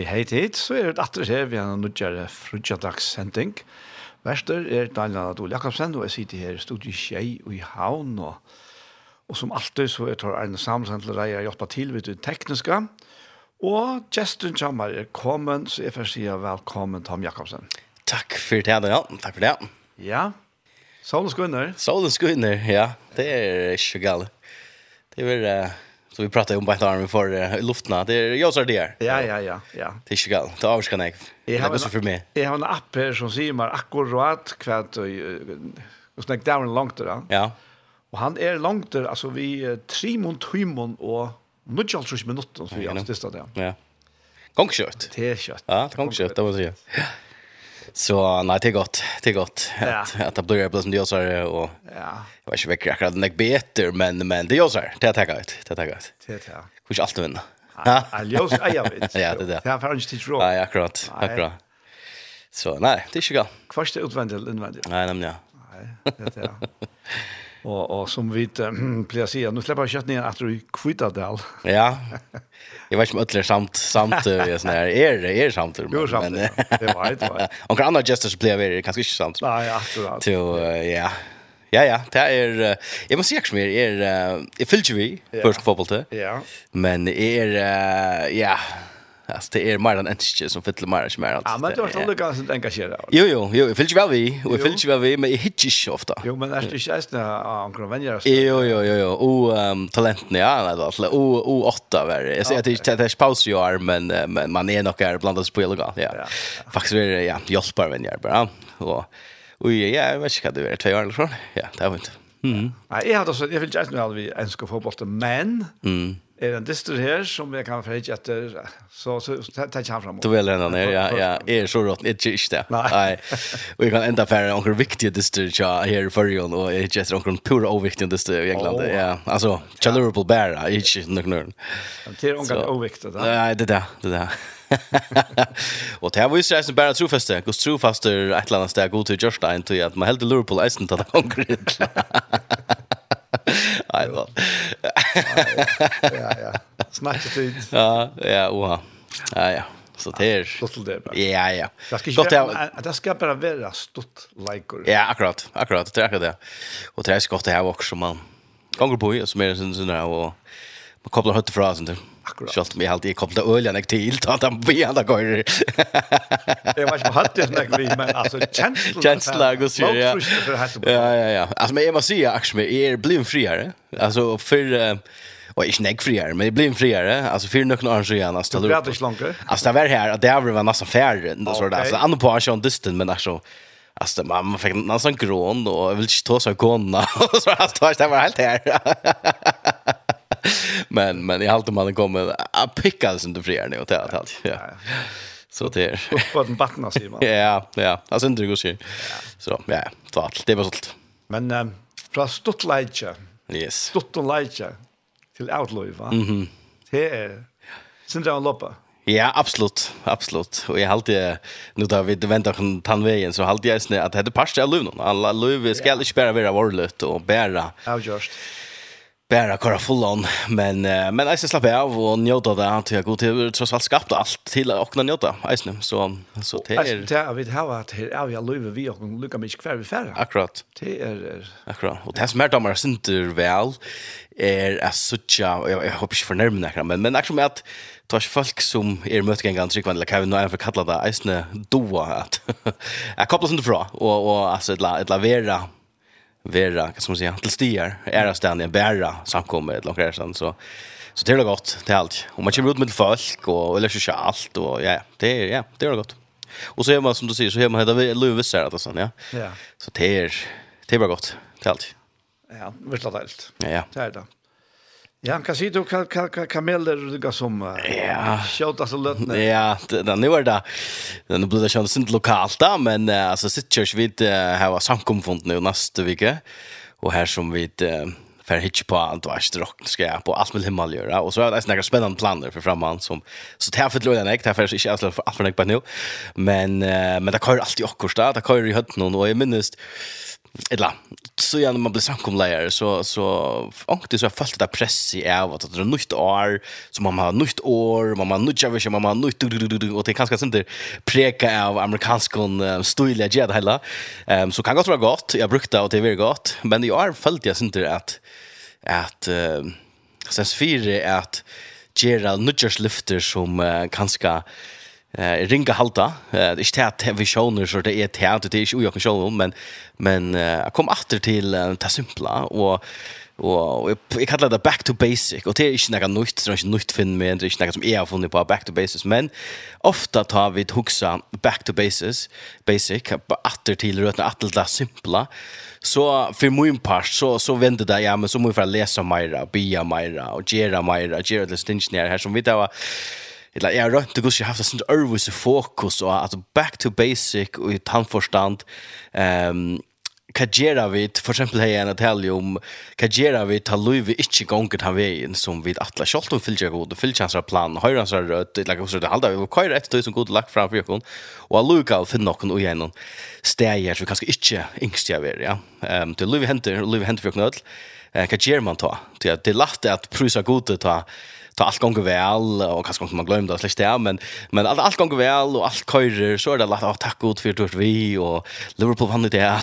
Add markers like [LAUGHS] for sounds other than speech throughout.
hei hei tid, så er det atter her vi har nødgjere frutjadagssenting. Værster er Daniel Adol Jakobsen, og jeg sitter her i studiet Kjei og i Havn, og, og som alltid så er det Arne Samsen til deg og hjelper til ved det tekniske. Og Justin Kjammer er kommet, så jeg får si velkommen Tom Jakobsen. Takk for det, Daniel. Takk for det. Ja, solen skunner. Solen skunner, ja. Det er ikke galt. Det er. Uh Så vi pratar om bara armen för luften. Det är jag så det är. Ja ja ja ja. Det är ju gal. Det avskan jag. Det är så för mig. Jag har en app här som säger mig akkurat kvart och och snack down långt där. Ja. Och han är långt där alltså vi tre mont och nu jag tror minuter så vi har det där. Ja. Gångskött. Det är kött. Ja, gångskött det var det. Ja. Så nej, det är gott. Det är gott ja. att, att det blir det som det gör så här. Och, ja. Jag vet inte vilka akkurat den är bättre, men, men det gör så här. Det är taggat ut. Det är taggat ut. Det är det. ut. [LAUGHS] Det är alltid vinna. Ja, ljus ejer vet. Ja, det där. Det har inte tid råd. Nej, akkurat. Akkurat. Så nej, det är ju gott. Kvarste utvändigt, invändigt. Nej, nämligen. Nej, det är det. [LAUGHS] Og, og som vi blir se nu släpper jag ner att du kvittar det all. Ja. Jag vet inte ödler samt samt jag sån här är det är samt men det var det det var. det. Och kan andra just spela vidare kanske inte samt. Nej, absolut. Till ja. Ja ja, det är jag måste säga mer är är fyllt vi för fotboll Ja. Men är ja Alltså det är mer än en som fyller mer än mer. Ja, men du har stått ganska engagerad. Jo, jo, jo, jag väl vi. Och jag fyller väl vi, men jag hittar inte ofta. Jo, men är det inte ens när han kommer vänja sig? Jo, jo, jo, jo. Och um, talenten, ja, nej då. o och åtta var det. Jag säger att det är inte paus i år, men, men man är nog här blandat på illegal. Ja. Ja. Faktiskt är det, ja, hjälpar vänjar bara. Och, och ja, jag vet inte vad det är, två år eller så. Ja, det har vi inte. Mm. Nej, jag hade så, jag vill just nu hade vi enska fotboll, men... Mm er en dyster her som jeg kan ferdig etter, så, så, så tar han fram. Du vil henne ned, ja, ja. Jeg [LAUGHS] er så rått, jeg ikke ikke det. Nei. Og jeg kan enda færre noen viktige dyster her i førjen, og jeg ikke etter noen pura overviktige dyster i England. Ja, altså, tja Liverpool bæra, ikke nok nøren. Det er noen overviktige, da. Nei, det er det, det er det. [LAUGHS] Og det här var ju sådär bara trofaste. Gås trofaster ett eller annat steg god till Jörstein till att man helt i Liverpool eisen tar det konkret. Nej, va. Ja, ja. Snacka tid. Ja, ja, oha. Ja, ja. Så det är... Stått til det bara. Ja, ja. Det skal Stort, ja. det ska bara vara stort likor. Ja, akkurat. Akkurat, det är akkurat det. Och det är så gott det här också, man. Gånger på, som är en sån där, och man kopplar hötter fra, sånt där. Akkurat. Sjalt mig alltid kom det öliga när till ta den på ena gånger. Jeg var ikke på hatt det när vi men altså, känslan känslan går så ja. Ja ja ja. Alltså men jag måste säga ax med er blir friare. Alltså för Och jag snägg friare, men det blir en friare. Alltså för några år så gärna ställer upp. Det blir inte Alltså det var här, att det var nästan färre. än så där. Alltså andra på har en distan, men alltså... Alltså man, man fick en sån grån och jag vill inte ta sig kona. Så alltså, [LAUGHS] det var helt här. [LAUGHS] [LAUGHS] men men i allt om man kommer att picka sen det friar nu och det allt. Ja. Så det är på den vattna sig man. [LAUGHS] Ja, ja. Alltså inte det går sig. Så ja, så allt det var sålt. Men um, fra Stuttleitje. Yes. Stuttleitje til Outlaw va. Mhm. Det er sen där loppa. Ja, absolut, absolut. Och jag hade nu där vi väntar på tandvägen så hade jag snä att det hade passat Lövnon. Alla Löv ska inte bara vara varligt och bära. Ja, just bara köra full on. Men uh, men jag ska slappa av och njuta där till jag går till trots allt skapat allt till att kunna njuta isen så så till er det vi vet hur att här är vi lever vi och lucka mig kvar vi färra akkurat. Det är akkurat. Och det som är damer synd väl är att sucha jag hoppas för närmare men men actually att tar folk som er møtegjengen tryggvann, eller kan vi nå er for det, eisne doa at jeg koppler inte du fra, og, og altså, et la, et la vera vera, kan man säga, till stier, ära ständiga, bära samkommet ett långt resan. Så, så det är gott, det är allt. Och man kommer ut med folk och, och eller sig allt och ja, det är, ja, det är gott. Och så är man, som du säger, så är man hela Luvis här, alltså, ja. ja. Så det är, det är bara gott, det är allt. Ja, visst allt. Ja, ja. Det är det. Ja, kan si du kan, kan, kan kameler lukka som uh, ja. kjøta så løtne. Ja, det, nu er det nu blir det kjønt sint lokalt da, men uh, altså sitt kjørs vi uh, har samkomfund nu neste vike, og her som vi uh, fer hitch på alt var strock ska jag på allt med himmel göra och så har jag några spännande planer för framman som så det här för lådan jag för är jag för allt för nu men men det kör alltid också där det kör i hött någon och jag minns Eller, så ja, när man blir samkomlägare så, så ångte så jag följt det där press i av att det är nytt år, så man har nytt år, man har nytt år, man har nytt år, och det är ganska inte preka av amerikansk stil jag det hela. Um, så kan gott vara gott, jag brukte det och det är väldigt gott, men i år följt jag inte att, att uh, sen fyra är att göra nytt som uh, ganska eh ringa halta. Eh det är inte vi show så det är teater det är ju jag kan show men men jag kom åter till ta simpla och och jag kallar det back to basic och det är inte något nytt det är inte nytt finn med det är inte något som är funnit på back to basics men ofta tar vi huxa back to basics basic åter till rötna åter det simpla så för min part så så vände det ja men så måste jag läsa mera bia mera och gera mera gera det stinch här som vi där eller jag rönt det går ju haft sånt always fokus och alltså back to basic och i tandförstand ehm um, kajera for eksempel exempel här en hotell om kajera vid har Louis vi inte gångit han vägen som vid alla skolt och fyllde god och fyllde plan höra så rødt det lägger så halda vi kör ett tusen god lack framför jag och Luca finna någon och igen stäjer så kanske inte yngst jag vill ja. Ehm till Louis händer Louis händer för knöll kajera man ta till det lätt at prusa godet ta ta allt gånger väl och kanske man glömde att släcka men men allt allt gånger väl och allt körer så är det lätt att tacka ut för det vi och Liverpool vann det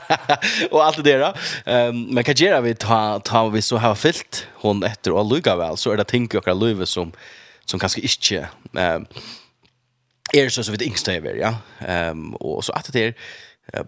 [LAUGHS] och allt det där. Ehm men kan göra vi ta ta vi så har fyllt hon efter och lugga väl så är det tänker jag att Löve som som kanske inte ehm är så så vid yngsta över ja. Ehm och så att det är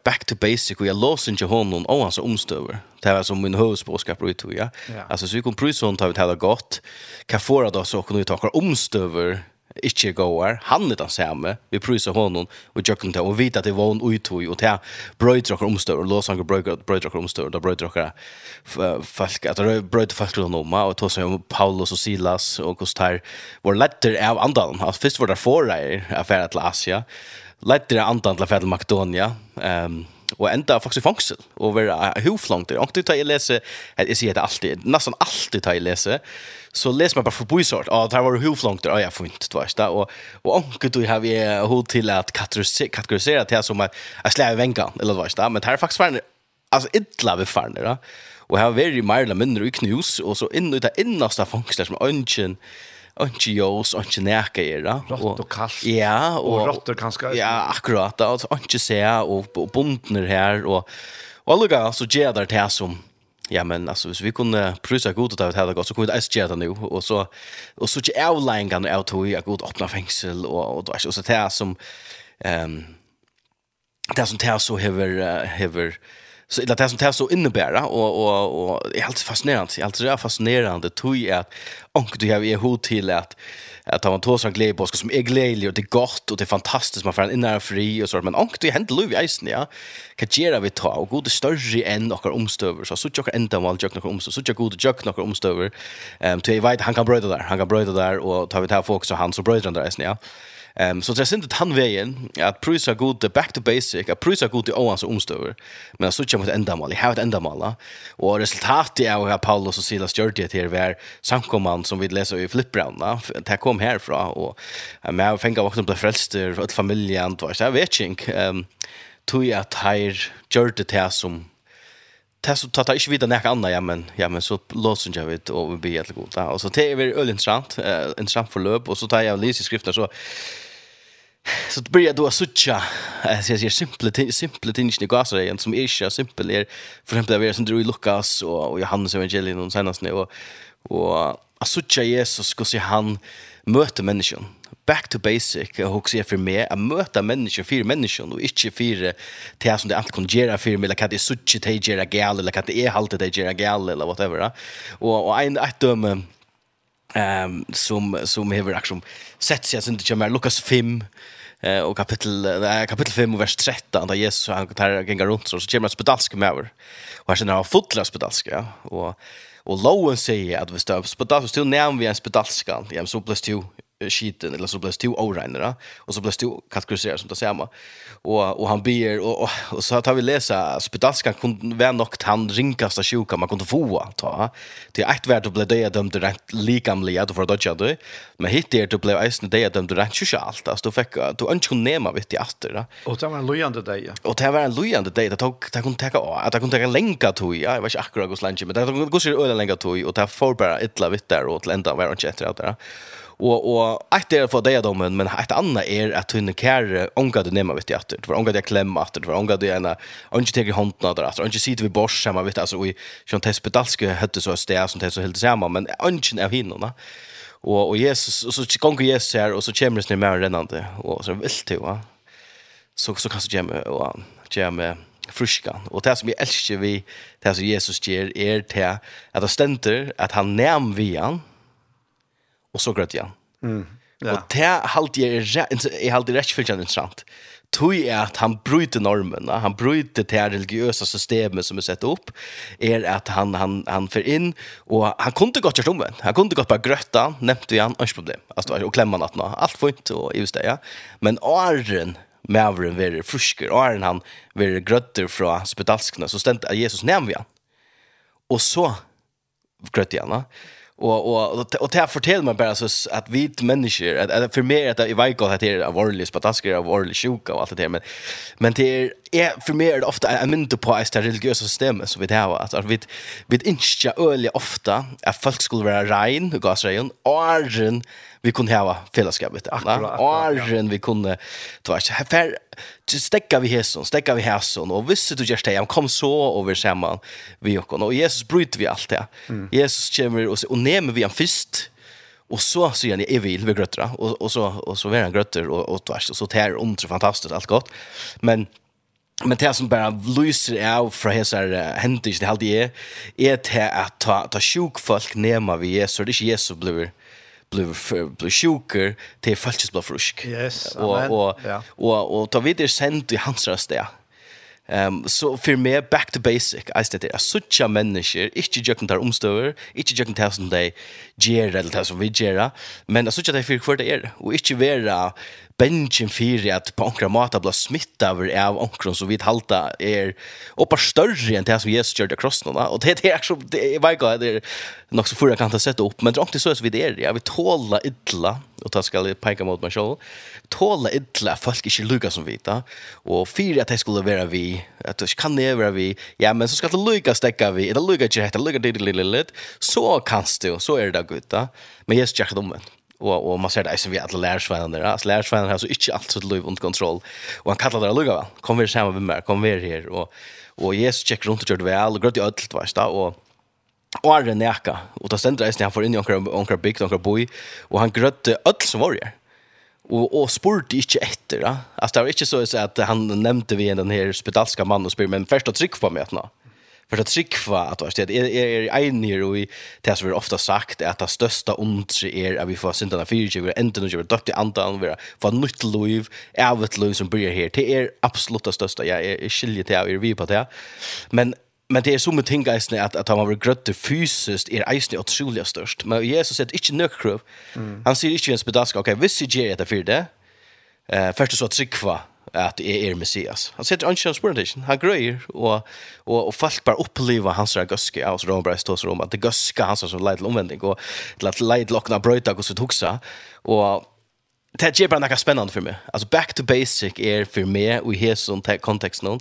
back to basic och jag låser inte honom och hans omstöver. Det var som min huvudspåskap ut ja. ja. Alltså så vi kom prys hon tar vi tala gott. Kafora då så kunde vi ta omstöver inte går. Han är den samme. Vi prysar honom och jag kunde och vita att det var en ut och det bröjde och omstöver. Låser han bröjde och omstöver. Då bröjde och folk. Att det folk runt om och tog sig om Paulus och Silas och Kostar. Vår letter av andan. Alltså först var det förra i affäret till Asia lettere andan til å fære Makedonia, um, og enda faktisk i fangsel, og være hovflangt der. Og det tar jeg lese, jeg sier det alltid, nesten alltid tar jeg lese, så leser man bare forbysort, ah, det var hovflangt der, ah, jeg funnet, du vet, og, og anker du har vi hod til at kategorisere det som er, er slag i vengan, eller du vet, men det er faktisk farne, altså idla vi farne, da. Og har vært i mer eller mindre i knus, og så inn i det innaste fangsler som ønsken, ikke jøs, ikke nække er da. Rått og kaldt. Ja. Og, og rått og kanskje. Ja, akkurat. Og ikke se, og, og bondene her, og, og alle ganger så gjør det til som Ja, men altså, hvis vi kunde pröva god att det godt, så kunne vi ikke gjøre det SJ nu och så og så inte outline out hur jag god öppna fängsel og, og, og så det som Um, det som det så hever hever så det som det så innebär och och och är helt fascinerande. Jag helt fascinerande tog jag att onkel du har ju hot till att att han tog sån glädje på som är glädje och det är gott och det är fantastiskt man får en inre fri och så men onkel du händer i Eisen ja. Kan göra vi ta och god större än och omstöver så så jag ända mal jag några omstöver så jag god jag några omstöver. Ehm till vet han kan bröda där. Han kan bröda där och tar vi ta folk så han så bröder där isen ja. Um, så det er synd at han veien, at prøys er god back to basic, att prisa god the åans omstöver. men at så kommer et endamal, jeg har et endamal, Och resultatet är att Paulus och Silas gjør det här var samkomman som vi läser i Flippbrandene, det kom härifrån och um, jag fängde också av åkken för familjen och så det var inte jeg vet um, tog jag att här gjør det här som testa att ta inte vidare näka andra ja men ja men så låtsas jag vet och vi blir helt goda och så det är väl öl intressant eh intressant förlopp och så tar jag läs i skriften så så det blir då sucha alltså jag ser simpla ting simpla ting i gasar igen som är så simpel. Är för exempel det är som i Lukas och Johannes evangelion och senast nu. Och och sucha Jesus skulle se han möter människan back to basic och också för mig att möta människor för människor och inte för det som det alltid kan göra för mig eller att det är så att det gör gal eller att det är halt det göra gal eller whatever och och en ett döme ehm som som har action sett sig inte kommer Lukas 5 eh och kapitel eh, kapitel 5 vers 13 där Jesus han tar gänga runt så så kommer ett spedalsk med över och han känner han fotlas spedalsk ja. Och och lowen säger att vi står på där så näm vi en spedalskan ja så plus 2 skiten eller så blev det oreinare och så blev det kategoriserat som det samma och och han ber och, och, och så tar vi läsa Spedalska kunde vara nog han rinkasta sjuka man kunde få ta. Till ett värde blev det dömd rätt likamliga att för dodge då men hit det då blev isen det dömd rätt så allt alltså då fick du inte kunde nema vet i åter och det var en lojande dag och det var en lojande dag det tog det kunde ta att det kunde ta länka tog jag vet inte akkurat hur länge men det kunde gå så öle länka tog och det får bara la vitt där och till ända var inte efter og og att er for för det men eitt anna er at hun kær onka du nema vit jag for det var onka det klemma atter det var onka det ena onka tek i handen där att onka sit vi bors sama vit altså vi som testpedalske hette så stær som det så helt sama men onka av hinna og og Jesus og så går Jesus her og så kommer det mer rennande og så vill det va. Så så kan så kommer og kommer fruskan. og det som vi elsker vi, det som Jesus ger er til at det ständer at han nem vi han og så grøt igjen. Mm. Ja. Og det halte jeg, jeg halte rett fyllt interessant. Tui er at han bryter normen, han bryter det religiøse systemet som er sett opp, er at han, han, han fer inn, og han kunne godt gjøre omvendt, han kunne godt bare grøtta, nevnte vi han, ikke problem, altså, og klemmer han at alt fint, og i det, ja. Men åren, maveren være frusker, åren han være grøtter fra spedalskene, så stendte Jesus nevnte vi han. Og så grøtte han, ja. Och och och det fortel man bara så att vi människor att, att för mig att i Vaikol att det av orlis spatasker av orlis sjuka och allt det där men men det är är för mig är det ofta en mynd på ett religiösa system så vi det har att vi vi inte öliga ofta att folk skulle vara rein och gasrein och argen vi kunde ha fällskapet alla argen vi kunde ta här stäcka vi hästen stäcka vi hästen och visst du just det kom så över samman vi och och Jesus bryter vi allt det Jesus kommer och och nämner vi en fist Och så säger han, jag vill vi grötter. Och, och så, och så är han grötter och, och tvärs. Och så tär ont så fantastiskt allt gott. Men Men det som bara lyser av fra hesar uh, hendt det halde er, er til at ta, ta sjuk folk nema vi Jesus, det er ikke Jesus blir blev blev sjuker till falskt blev frusk. Yes. Och och och och ta vidare sent i hans röst där. Ehm så so för mig back to basic. I said det är sucha människor, inte jökna där omstöver, inte jökna som day ger eller tusen vi gera, men sucha det för kvar det är och inte vara benchen fyrir at på onkra mata blir smitta av av onkron så vi halta er oppa større enn det som Jesus gjør det krossen og det, det er ikke det er vei det er nok så fyrir kan ta sätta opp men det er ikke så vi det er vi tåla illa og ta skal jeg peka mot meg sjål tåla illa folk ikke lukka som vita og fyrir at jeg skulle være vi at det kan det være vi ja men så skal det lukka stekka vi det lukka ikke hette lukka det litt så kanst du så er det gutta men Jesus gjør det omvendt och och man ser det som vi alla lärsvänner der Alltså lärsvänner har så inte alt så liv under kontroll. Och han kallar det lukka vel Kom vi samman med mer, kom vi her och och Jesus checkar runt och gjør det väl grøtt i det allt vad og och och det neka Och då ständer det han får in i onkra onkra big onkra boy och han grötte allt som var där. Och och spurte inte efter. Alltså det var inte så att han nämnde vi den här spedalska mannen og spør men första tryck på meg nå för att tryckva att vart det är är en här och det som vi ofta sagt att det största ont är att vi får syndarna för ju inte nu gör dött det andan vi får nytt liv är ett liv som börjar här. Det är absolut det största. Jag är skiljer till er vi på det men men det är som med ting guys att att han var det fysiskt är isen otroligt störst. Men Jesus säger inte nökrov han säger inte ens bedaska okej visst ger det för det. Eh först så trycka at det er Messias. Han sitter ikke en spørsmål, Han grøyer, og, og, og folk bara opplever hans ragaske alltså de bara står så om att det gøske hans så lite omvändning och at leid lite åkne brøyta och så huxa och det är bara noe spännande för mig. Alltså back to basic är för mig og i här sån kontext någon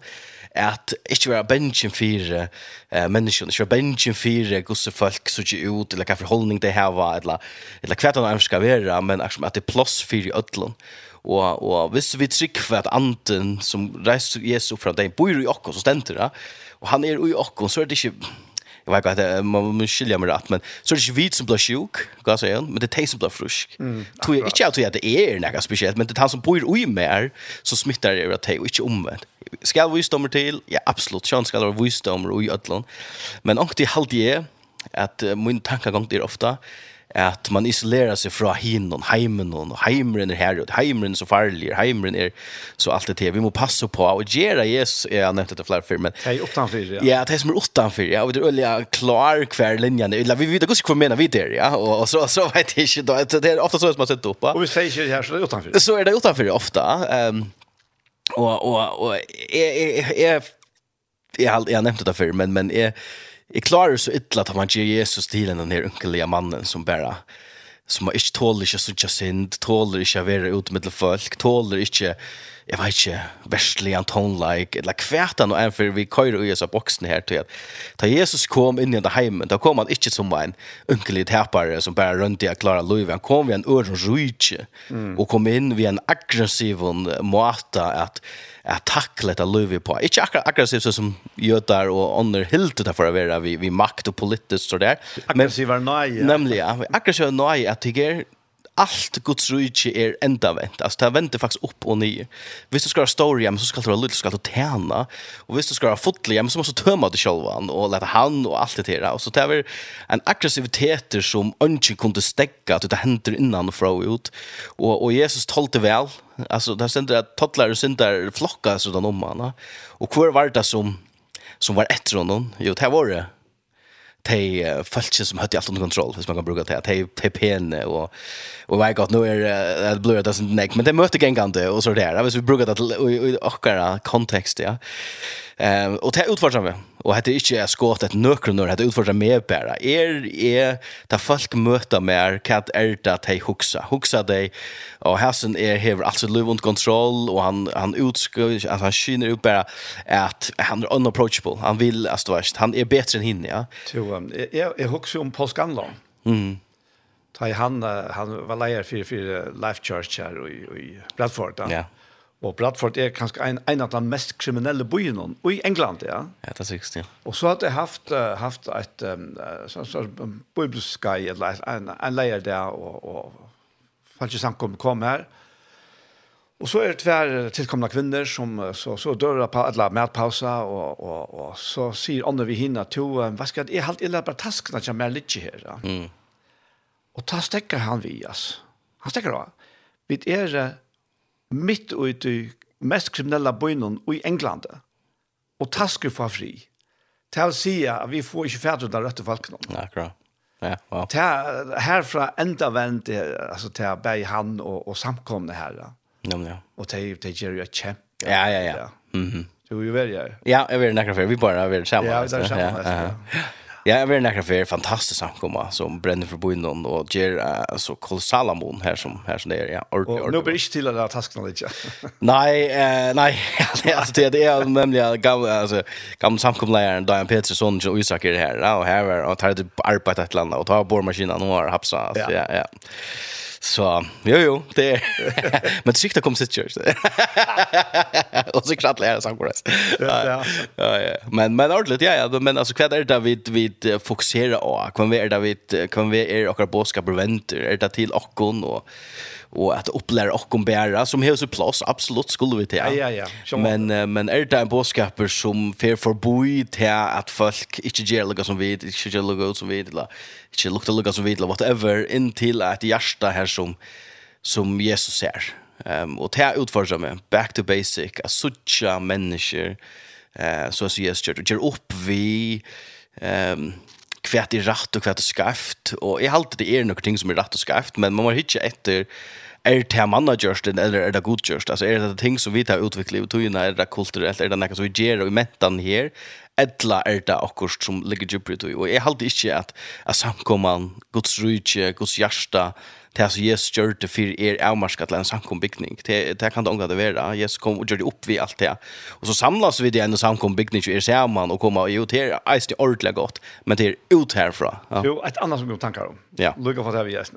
at ikke være bensjen fire uh, menneskene, ikke være bensjen fire gosse folk som ikke ut, eller hva forholdning de har, eller, eller hva det er skal være, men at det er plass fire i ødlen. Og, og hvis vi trykker for at anden som reiser Jesus fra deg bor i okken, så stender det, og han er i okken, så er det ikke Jag vet inte, man måste skilja mig rätt, men så är det inte vi som blir sjuk, kan jag men det är det som blir frusk. Mm, tror jag inte att det är något speciellt, men det är han som bor i mer som smittar över att det och inte omvänt. Ska visdomar till? Ja, absolut. Sjön ska vara visdomar och i ödlån. Men också det halvt är att min tankagång är ofta at man isolerar seg fra hinnen, heimen, og heimren er her, og heimren er så farlig, heimren er så alt det til. Vi må passe på, og gjøre Jesus, jeg har nevnt det flere før, men... Det er utenfor, ja. Ja, det er som er utenfor, ja, og det er øye klar hver linjen, vi vet ikke hva mener vi der, ja, og, så, så vet jeg ikke, da, det er ofte så som man setter opp. ja. Og vi sier ikke det her, så det er utenfor. Så er det utenfor, ofte. Um, og, og, og jeg, jeg, jeg, jeg, jeg, jeg, jeg har nevnt det før, men, men jeg, Jeg klarar så illa at man gir Jesus til den her unkelige mannen som bare som har inte tåler inte sådär synd, tåler ikke å være ute med folk, tåler ikke, jeg vet ikke, verslig en tonelike, eller kvätan og en for vi kör och oss av boksen her til at ta Jesus kom inn i den heimen, da kom han ikke som en unkelig tepare som bare rundt i å klare liv, han kom ved en öron rujtje mm. og kom inn ved en aggressiv måte at, at takle dette löv på. Ikke akkurat aggressivt så som jötar og ånder hiltet där for å være vi vi makt och politiskt så där. Men aggressiva nej. Nämligen, aggressiva nej at det allt Guds rike er enda vent. Alltså det vänder faktiskt upp och ner. Visst du ska ha story, men så ska du ha lite ska du tjäna. Och visst du ska ha fotlig men så måste du tömma det själva och lära han och allt det där. Och så det är en aggressivitet som inte kunde stäcka att det händer innan och från ut. Och, och Jesus talte väl. Alltså det ständer att toddlar och syndar flockas utan om honom. Och kvar var det som, som var efter honom? Jo, det var det de følte som hadde alt under kontroll, hvis man kan bruke det, at de, de pene, og, og jeg vet nå er det blod, det er sånn nek, men de møter gengande, og så der, hvis vi bruker det til akkurat kontekst, ja. Eh och det utfordrar mig. Och hade inte jag skott ett nökrum när hade utfordrar mig bara. Er är ta folk möta mer kat är det att hej huxa. Huxa dig. Och Hassan är här alltså under kontroll och han han utskriver att han skiner upp bara att han är unapproachable. Han vill alltså värst. Han är bättre än hinne, ja. Jo, jag jag huxar om Paul Scanlon. Mm. Ta han han var lejer för för Life Church här och i Bradford. Ja. Og Bradford er kanskje en, en av de mest kriminelle byene i England, ja. Ja, det er sikkert, ja. Og så hadde jeg haft, haft et um, så sånn bibelskai, eller en, en leier der, og, og falske samkom kom her. Og så er det tver tilkomne kvinner som så, så dør på alle matpauser, og, og, og så sier andre vi hinner to, hva skal jeg, jeg har illa bare taskene til meg litt her, ja. Mm. Og ta stekker han vi, altså. Han stekker også. Vi er mitt ut i mest kriminella bøynen i England og tasker for fri til å si at vi får ikke færdre den rette Ja, Akkurat. Ja, wow. Til herfra enda vendt, altså til bei han og, og samkomne her. Ja, ja. Og til, til Jerry og Kjempe. Ja, ja, ja. Mhm. Du vil jo veldig. Ja, jeg vil nekra for. Vi bare er veldig. Ja, vi skal sammen. Ja, ja. Ja, jag vill näkra för fantastiskt samkomma som bränner för boinnon och ger uh, så kol salamon här som här som det är ja. Ordentligt. Och nu blir det till den där tasken lite. nej, eh, nej, alltså det, det är nämligen gamla alltså gamla samkomläraren Dian Petersson och Isak är här och här och tar det arbete ett land och tar borrmaskinen och har hapsa alltså, ja. ja. ja. Så jo jo, det är [LAUGHS] men sikta kom sitt church. [LAUGHS] Och så klart lära sig kurs. Ja ja. Men men ordentligt ja ja, men alltså kvad är det vi vi fokuserar på? Kan vi är det vi kan vi är och boskap preventer är det till och och och att upplära och kombinera som hus och plats absolut skulle vi till. Ja ja ja. ja. Men men är det en boskaper som fair för boy till att folk inte ger lukka som vi, inte ger lugga som vid eller inte lukta lukka som vi eller whatever in till att hjärta här som som Jesus ser. Ehm um, och ta utforska med back to basic, a suttja mennesker, eh så så Jesus gjør, gjør opp vi ehm um, hva er rett og hva er skarft, og jeg halte det er noen ting som er rett og skarft, men man må ikke etter er det man har gjort det, eller er det godt gjort? Altså, er det ting som vi tar utviklet i togene, er det kulturelt, er det noe som vi gjør og i mentan her, eller er det akkurat som ligger djupere i tog? Og jeg halte ikke at, at samkommene, Guds rydtje, Guds hjerte, det som Jesus gjør det for er avmarska til en samkombygning. Det, det kan det ångre det være. Jesus kom og gjør det opp vi alt det. Og så samlas vi det en samkombygning til er sammen og kommer og jo, det er det ordentlig godt, men det er ut herfra. Ja. Jo, et annet som vi tanker om. Ja. Lukker for det vi gjør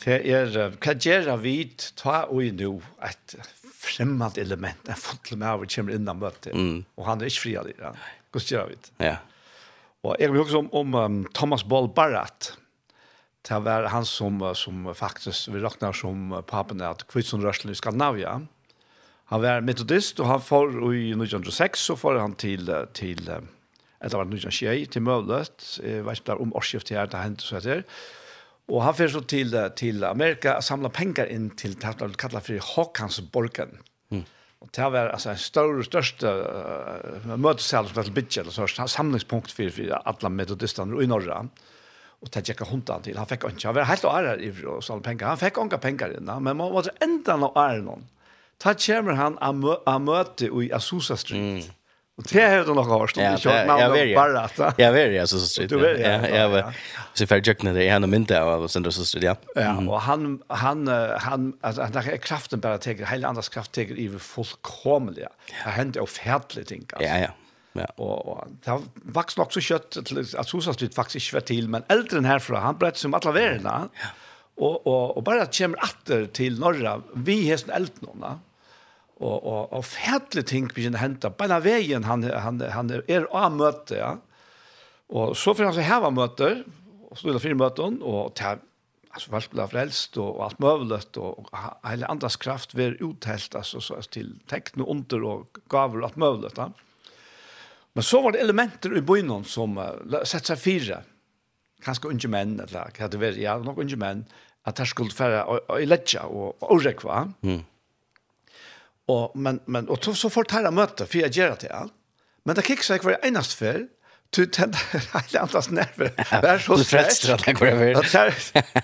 Det er, hva gjør vi ta og i nå et fremmed element, en fotel med over kommer innan møtet, mm. og han er ikke fri av det. Hva gjør vi? Ja. Og jeg vil også om, om um, Thomas Ball Barrett, det var han som, som faktisk vi räknar som papen att Kvitsund Rörslen i Skandinavia. Han var metodist och han får i 1906 så får han till, till eller hvert 1921 till Møvlet, jeg vet ikke om årsskift her, det hände så etter, Och han får så till, till Amerika og samlar pengar in till det han kallar för Håkansborgen. Mm. Och det var alltså en större, största uh, mötesal som det är så, samlingspunkt för, for alla metodisterna i Norge. Mm och ta checka hundan till. Han fick inte. Han var helt arg i sån pengar. Han fick inga pengar innan, men man var ända nå arg någon. Ta kommer han a möte i Azusa Street. Mm. Och det har du nog hört om. Jag vet ju. Jag vet ju Azusa Street. Du vet Ja, jag vet. Så för jag knäde han och mynta av Azusa Street, ja. Ja, och han han han alltså han har kraften bara teker, hela andras kraft teker i fullkomliga. Det händer ofärdligt ting. Ja, ja. Ja. Och og det har vokst nok så kött att Sosa Street faktisk ikke var til, men eldre enn herfra, han bröt som alla värna. Ja. Och och och bara att kommer åter till norra vi hästen eldnorna. Och och och färdligt ting begynner hända på den vägen han han han är er av møte, ja. Och så får han så här var möter och så fyra möten och ta alltså vart blev frälst och allt möjligt och hela andras kraft var uthällt alltså så till tecken under och gav allt möjligt. Ja. Men så var det elementer i bøynen som uh, sett seg fire, kanskje unge menn, eller hva det var, ja, nok unge menn, at her skulle fære i ledja og årekva. Mm. Og, men, men, og så, så får jeg møte, for jeg gjør det til alt. Men det kikk seg hver eneste før, du tänd hele andres nerver. Det er så Du stressigt at det går över.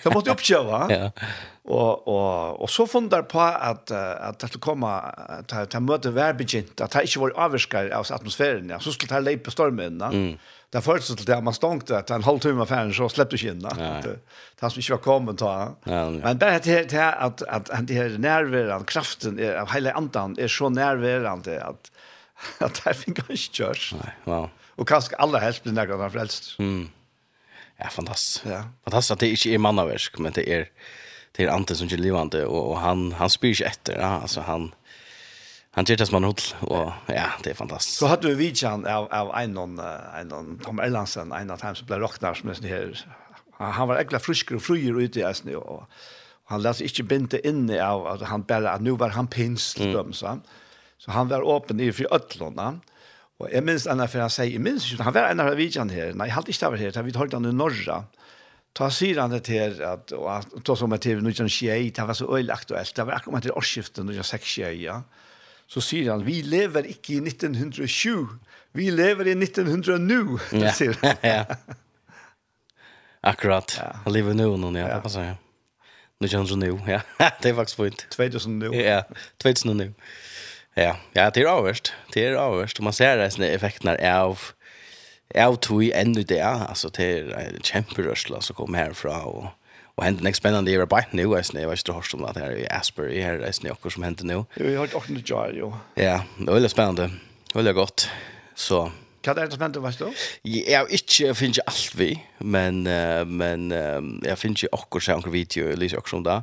Det måtte oppkjøve. Ja. Og, og, og så fundar på att at det skulle komme, komma att møte hver begynt, at det ikke var avskär av atmosfæren, ja. Så skulle det lägga på stormen. Mm. Det føltes til det man stängde att en halv halvtimme affären så släppte in Ja. Det som ikke var kommet kommen Ja, Men bare til, til at, at, at det her nærværende kraften av hele andan er så nærværende at, [LAUGHS] at det finns ikke kjørs. Nej, wow. Och kanske alla helst blir några av frälst. Mm. Ja, fantastiskt. Ja. Fantastiskt att det inte är mannaverk, men det är det är Ante som är livande och, och han han spyr sig efter. Ja, alltså han han gör det som han vill och ja, det är fantastiskt. Så hade vi vidjan av av en någon en någon Tom Ellandsen en av times blev rocknar som det här. Han var äckla frisk och fryr ute i Asne och han lät sig inte binda inne av att han bara nu var han pinsl mm. så. Så han var öppen i för öllorna. Mm Og jeg minns enn for han sier, jeg minns ikke, han var en av vidjan her, nei, jeg hadde ikke vært her, han hadde holdt han i Norra. Ta sier han det til, at, og ta som er til 1921, det var så øyelig aktuelt, det var akkurat til årsskiftet 1926, ja. Så sier han, vi lever ikke i 1907, vi lever i 1900 nu, ja. [LAUGHS] sier han. [LAUGHS] ja. Akkurat, ja. han lever nu nå, ja, ja. det passer, ja. 1900 nu, ja, det är faktiskt fint. 2000 nu. Ja, 2000 nu. Ja, ja, det är avvärst. Det är avvärst. Man ser det såna effekterna av av tog ännu det alltså det är en kämperörsla som kommer härifrån och och händer en spännande i bite nu är snä vad står som det här i Asbury här är snä också som händer nu. Jo, Vi har också en jar jo. Ja, det är spännande. Det gott. Så Hva er det som hender, vet du? Jeg har ikke, jeg finner ikke alt vi, men, uh, men uh, jeg finner ikke akkurat seg anker video, eller ikke akkurat det.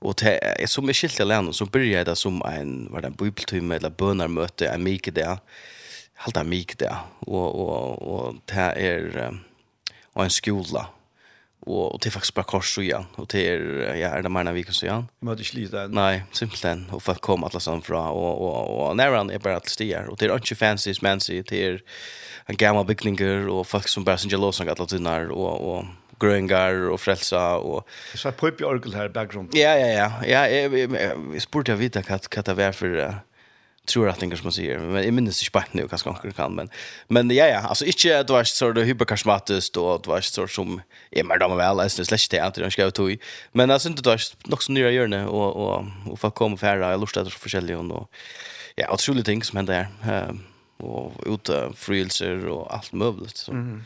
Og til, jeg, som jeg skilte alene, så blir jeg det som en, var det en bibeltime, eller bønermøte, en mye det, en mye det, og, og, og det er, og en skola, och det är faktiskt bara kors och igen och det är ja är det mer enn vi kan så igen. Men det sliter. Nej, simpelthen och för att komma alla sån från och och och när han är bara att stiga och det är inte fancy fancy det är en gammal byggningar och folk som bara synger låsar alla tunnar och och gröngar och frälsa och så på upp i orgel här background. Ja ja ja. Ja, jag spurte jag vita kat kat vad för tror att tänker som man säger men jag minns inte spänn nu kanske kanske kan men men ja ja alltså inte det var så det hyperkarismatiskt och det var så som är mer dom väl alltså slash det att jag ska ta i men alltså inte det något som nya gör nu och och och få komma färra jag lustar så förskälliga och ja otroligt ting som händer eh och ute frilser och allt möjligt så. Mm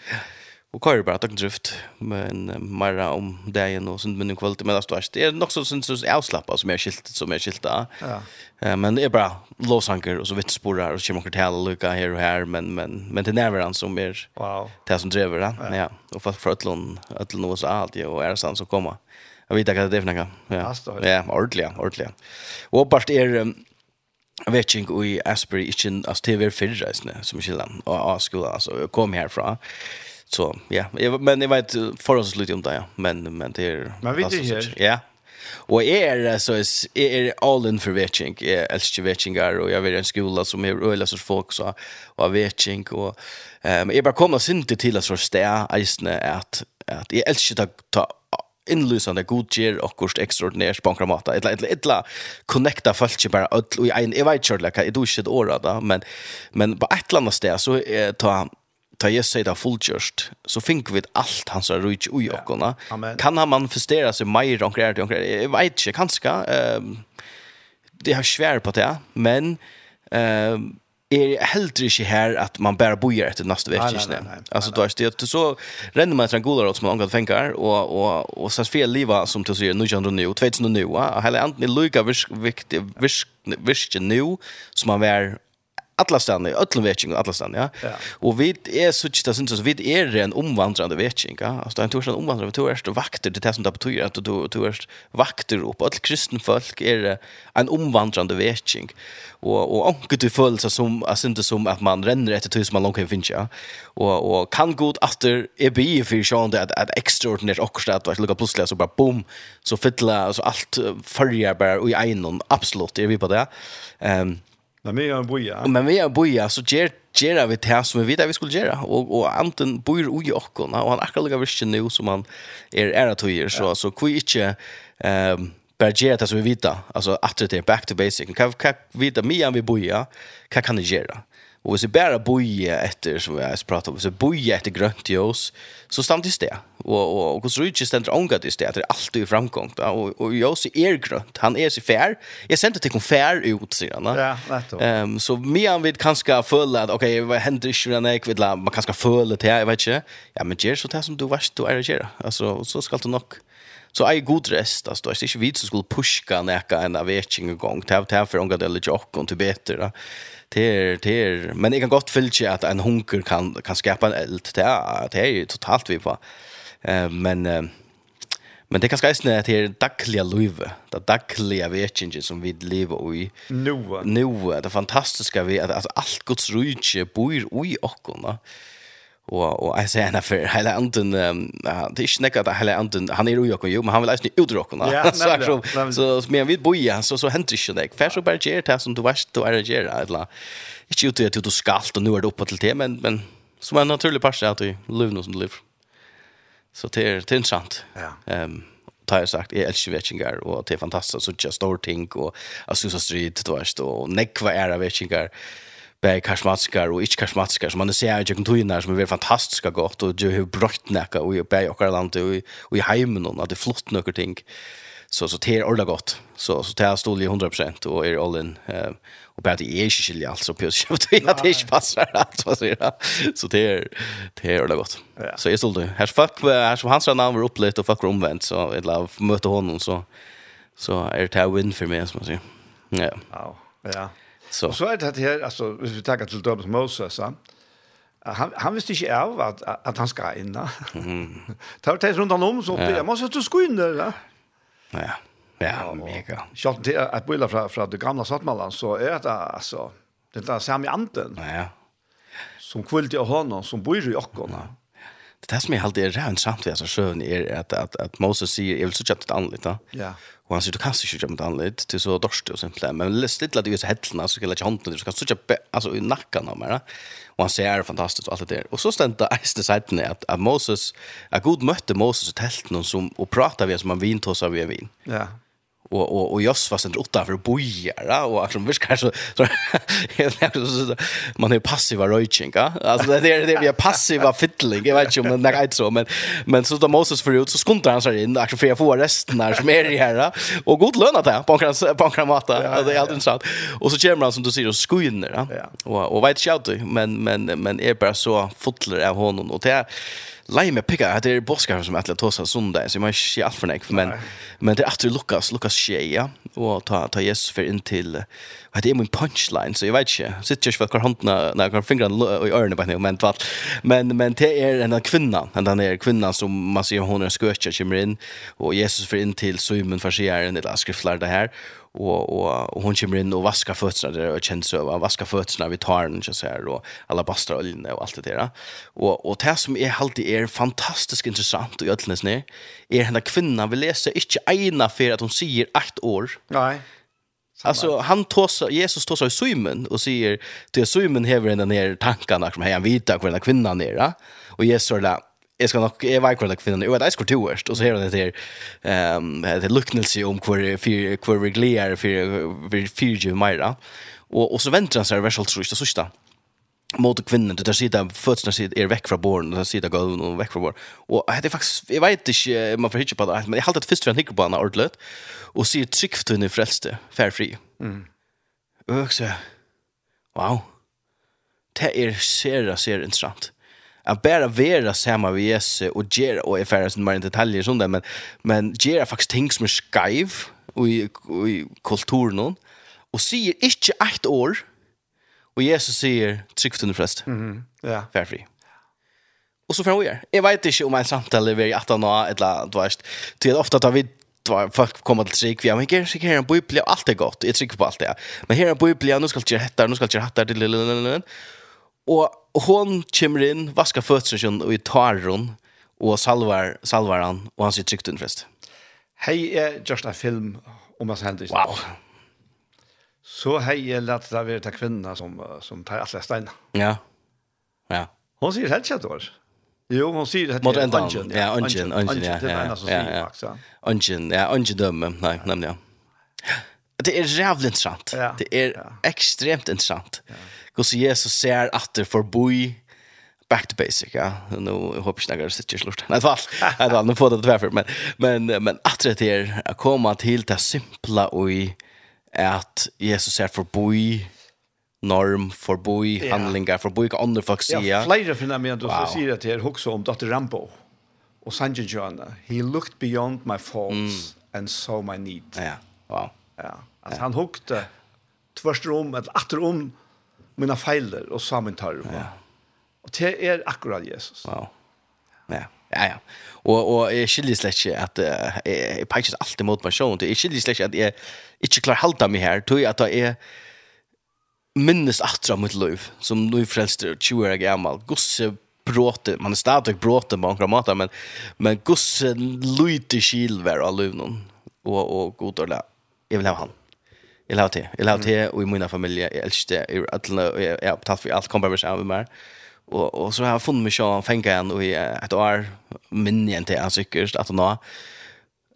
och kör bara att drift men mera om dagen och sånt men en kvalitet men det är nog så syns så avslappa som är skilt som är skilta. Ja. men det är bara låsanker och så vitt spårar och kommer till alla lucka här och här men men men det nära som är wow. Det som driver det. Ja. Och för för att lån att lån så allt och är sant som komma Jag vet inte vad det är för något. Ja. Ja, ordliga, ordliga. Och bara är vetching i Asbury inte Chin as TV 4 som skillan och skolan alltså jag kom härifrån Så ja, men jag vet förhållandet lite om det ja, men men det är Men vi det här. Ja. Och är så är är all in för vetching, är älskar vetchingar och jag vill en skola som är öla sorts folk så och vetching och ehm jag bara kommer inte till att så stär isne att att jag älskar att ta inlysande godgjør og kost ekstraordinært på en måte. ett ett connecta folk ikke bare, og jeg vet ikke, jeg vet ikke, jeg vet ikke, jeg vet ikke, men, men på ett eller annet så er ta ta Jesus säger det fullgjörst så fink vi allt hans rujt ui okkona. Kan han manifestera sig mer och grejer och grejer? Jag vet inte, kanske. Um, det har svär på det, men um, är helt inte här att man bara bojar efter nästa vecka. Alltså då är det så ränner man till en goda råd som man omgått fänkar och, och, och så fel liva som till sig nu känner nu och 2000 nu. Hela anten är lika virken nu som man var alla stan öllum vetching och alla stan ja. ja. Och vi är så tjata syns så vi är en omvandrande vetching ja. Alltså en torsdag omvandrande du är vakter det som det betyder att du du är vakter upp all kristen folk är en omvandrande vetching. Och och onkel du fölsa som alltså inte som att man ränner efter tusen man långt finns ja. Och och kan god efter är be för sjön det att extraordinärt också att att lucka plötsligt så bara boom så fylla alltså allt följer bara i en absolut är vi på det. Ehm um, Men vi är boja. Men vi er boja så ger ger vi det som vi vet at vi skulle göra Og, og Anten bor ju också og han akkurat lika visst nu som han er är att göra så så kvi inte um, bare ger det som vi vet altså at det er back to basic Hva, hva vita mer än vi boja hva kan vi göra. Och hvis vi bara boja etter, som jag pratade om, hvis vi boja grønt grönt oss, så stannar det. Og, och, och hos Rydge stender ångat i det, det är alltid i framgång. Och, och ljus är grönt, han är sig fär. Jag sänder till hon fær ut, sier han. Ja, rätt. Um, så medan vi kanske följer att, okej, vad händer i den här kvillan? Man kanske føle det jag vet inte. Ja, men gör så det som du vart du är att göra. Alltså, så ska det nog Så är god rest alltså det är inte vi som skulle pushka näka en avveckling igång. Det här för unga det lite och till bättre. Det är det är men jag kan gott fylla att en hunker kan kan skapa en eld. Det är det är ju totalt vi på. Eh men Men det kan ska snä till dagliga liv, det dagliga vetingen som vi lever i. Nu. Nu, det fantastiska vi att allt Guds rike bor i oss, och och jag säger för hela anten det är snäcka att hela anten han är ju också men han vill inte utrockna ja, [LAUGHS] så så så men vi boja så så händer ju det för så bara ger det som du vart du är ger alla inte ut att du skalt och nu är det uppe till det men men som en naturlig part att du lever som du lever. Så det är intressant ja. Ehm tar jag sagt, jag älskar vetchingar och det är fantastiskt så just stor ting och Azusa Street, du vet, och nekva era vetchingar bär karismatiska och inte karismatiska som man ser jag kan tuna som är fantastiska gott och ju hur brott näka och bär och land och i hemmen och att det flott några ting. Så så det är ordla gott så så det är stol 100% och är all in eh och bara det är inte skilja alltså på så att det inte passar allt vad säger jag så det är det är ordla gott så är stolt här fuck här som hans namn var upplevt och fuck omvänt så ett lov möta honom så så är det här win för mig som man säger ja. Ja. Så. Och så är det här, alltså, hvis vi tar till Döbens Moses, ja? han, han visste inte av att, att han ska in. Mm. det var det runt om så. Ja. Jag måste att du ska in där. Ja. ja. Ja, mega. Sjalt det att bilda fra fra det gamla Svartmallan så er det altså, det er där samma anten. Ja. Som kvilt i honom som bor i Jokkorna. Det där som jag alltid är rent samt vid alltså sjön är att att att Moses säger jag vill så chatta annorlunda. Ja. Och han säger, du kastar inte det anled till så dörst och simpelt. Men stilla det ju så hällarna så ska jag lägga handen till. Du ska sådär, alltså i nacken av mig. Och han säger, det är fantastiskt och allt det där. Och så stämde det ägsta sidan att, att Moses, att Gud mötte Moses i tälten som, och pratade vi som en vintås av en vin. Ja och och och Joss var sent åtta för bojar och som viskar så så man är passiva ja alltså det är det vi är passiva fiddling jag vet inte om det är så men men så då Moses för ut så skuntar han sig in alltså för jag får resten här som är i här och god lön att det på en på en kramata. Alltså det är alltid intressant. Och så kommer han som du säger och skojner ja. Och och vet inte men men men är bara så fotler av honom. Och det lägger med picka att det er boskar som att tosa söndag så man är alt för nek men men det är efter Lukas. Lukas ja. Och ta ta Jesus för in till vad det är min punchline så jag vet inte sitter for för handen när jag fingrar i öronen på henne men vad men men det är en kvinna en den är kvinnan som man ser hon er skøtja kommer inn och Jesus för in till Simon för sig är en eller skriftlar det här og och, og hon kommer in och vaskar fötterna där och känns över vaskar fötterna tar den så här og alla bastar och och allt det där. Och och det som är alltid är fantastiskt intressant og öllnes ned är henne kvinna kvinnan vi läser inte ena för att hon sier åtta år. Nej. Alltså han tåsar Jesus tåsar Simon och säger till Simon häver den ner tankarna som han vet att kvinnan ner Och Jesus säger jeg skal nok, jeg vet hvor det kvinnen, jeg vet ikke hvor du er, og så här det her, ehm det luknelse om hvor, fyr, hvor vi för för fyrtjøy meira, Och och så väntar han seg vers tror jag så sista. mot kvinnan det där sitter fötterna sitter är veck från barn och sitter sida gulven veck från barn. Och det er faktisk, jeg vet ikke, man får hitta på det, men jag halte at först for han hikker på ordlet och ser tryck för den frälste fair free. Mm. Och så, wow, det er ser sera interessant att bara vara samma vi Jesus och göra och är färre som inte detaljer sånt där men men göra faktiskt ting som är skiv och i, i kulturen och säger inte ett år och Jesus säger tryck under fräst Mm. Ja. -hmm. Yeah. Och så fram vi gör. Jag vet inte om en samtal är i att han har ett eller du vet. Det är ofta att vi var folk kommer till sig vi men kanske här en bibel allt är gott. Jag trycker på allt det. Men här är en bibel nu ska jag hetta nu ska jag hetta det Og hon kommer inn, vaskar fötterna sin og i tar hon og salvar, salvar han og han sier trygt underfest. Hei er just en film om hans hendelsen. Wow. Så hei er lett det være til kvinna som, som tar alle steina. Ja. Ja. Hon sier helt kjent år. Jo, hon sier det heter Angen. Ja, ungen, ungen, ja. Det er en som sier faktisk. Angen, ja, Angen dømme. Nei, nemlig, ja. Det er rævlig interessant. Det er ekstremt interessant. Ja. Guds Jesus ser att förboi back to basic ja. Nu hoppas jag några sitter slort nej fall. Nej då nu får det tvärför men men men att det är att komma till det simpla och i att Jesus är förboi norm förboi ja. handlingar förboi andra folk säger ja flera finna med då så säger det här också om Dr. Rambo och Sanjay John he looked beyond my faults mm. and saw my need. Ja wow. Ja att han hukte tvärst om eller åter om mina feiler och sammantar. Ja. Och det är akkurat Jesus. Wow. Ja. Ja, ja. Og, og jeg skiljer slett ikke at uh, jeg, jeg peker ikke alltid mot meg sjøen. Jeg skiljer slett ikke at jeg ikke klarer å halda meg her. Tog at jeg er minnes atra mitt liv, som nu frelster 20 år gammal. Gosse bråte, man er stadig bråte på andre måter, men, men gosse lyte kylver av liv noen. Og, og god og. Jeg vil ha han. Jag har det. Jag har det og i min familie, jeg elsker det. Jeg jag har tagit för allt kommer med sig med. Og, og så har jag funnit mig själv fänga en och i ett år minne inte jag säkert att nå.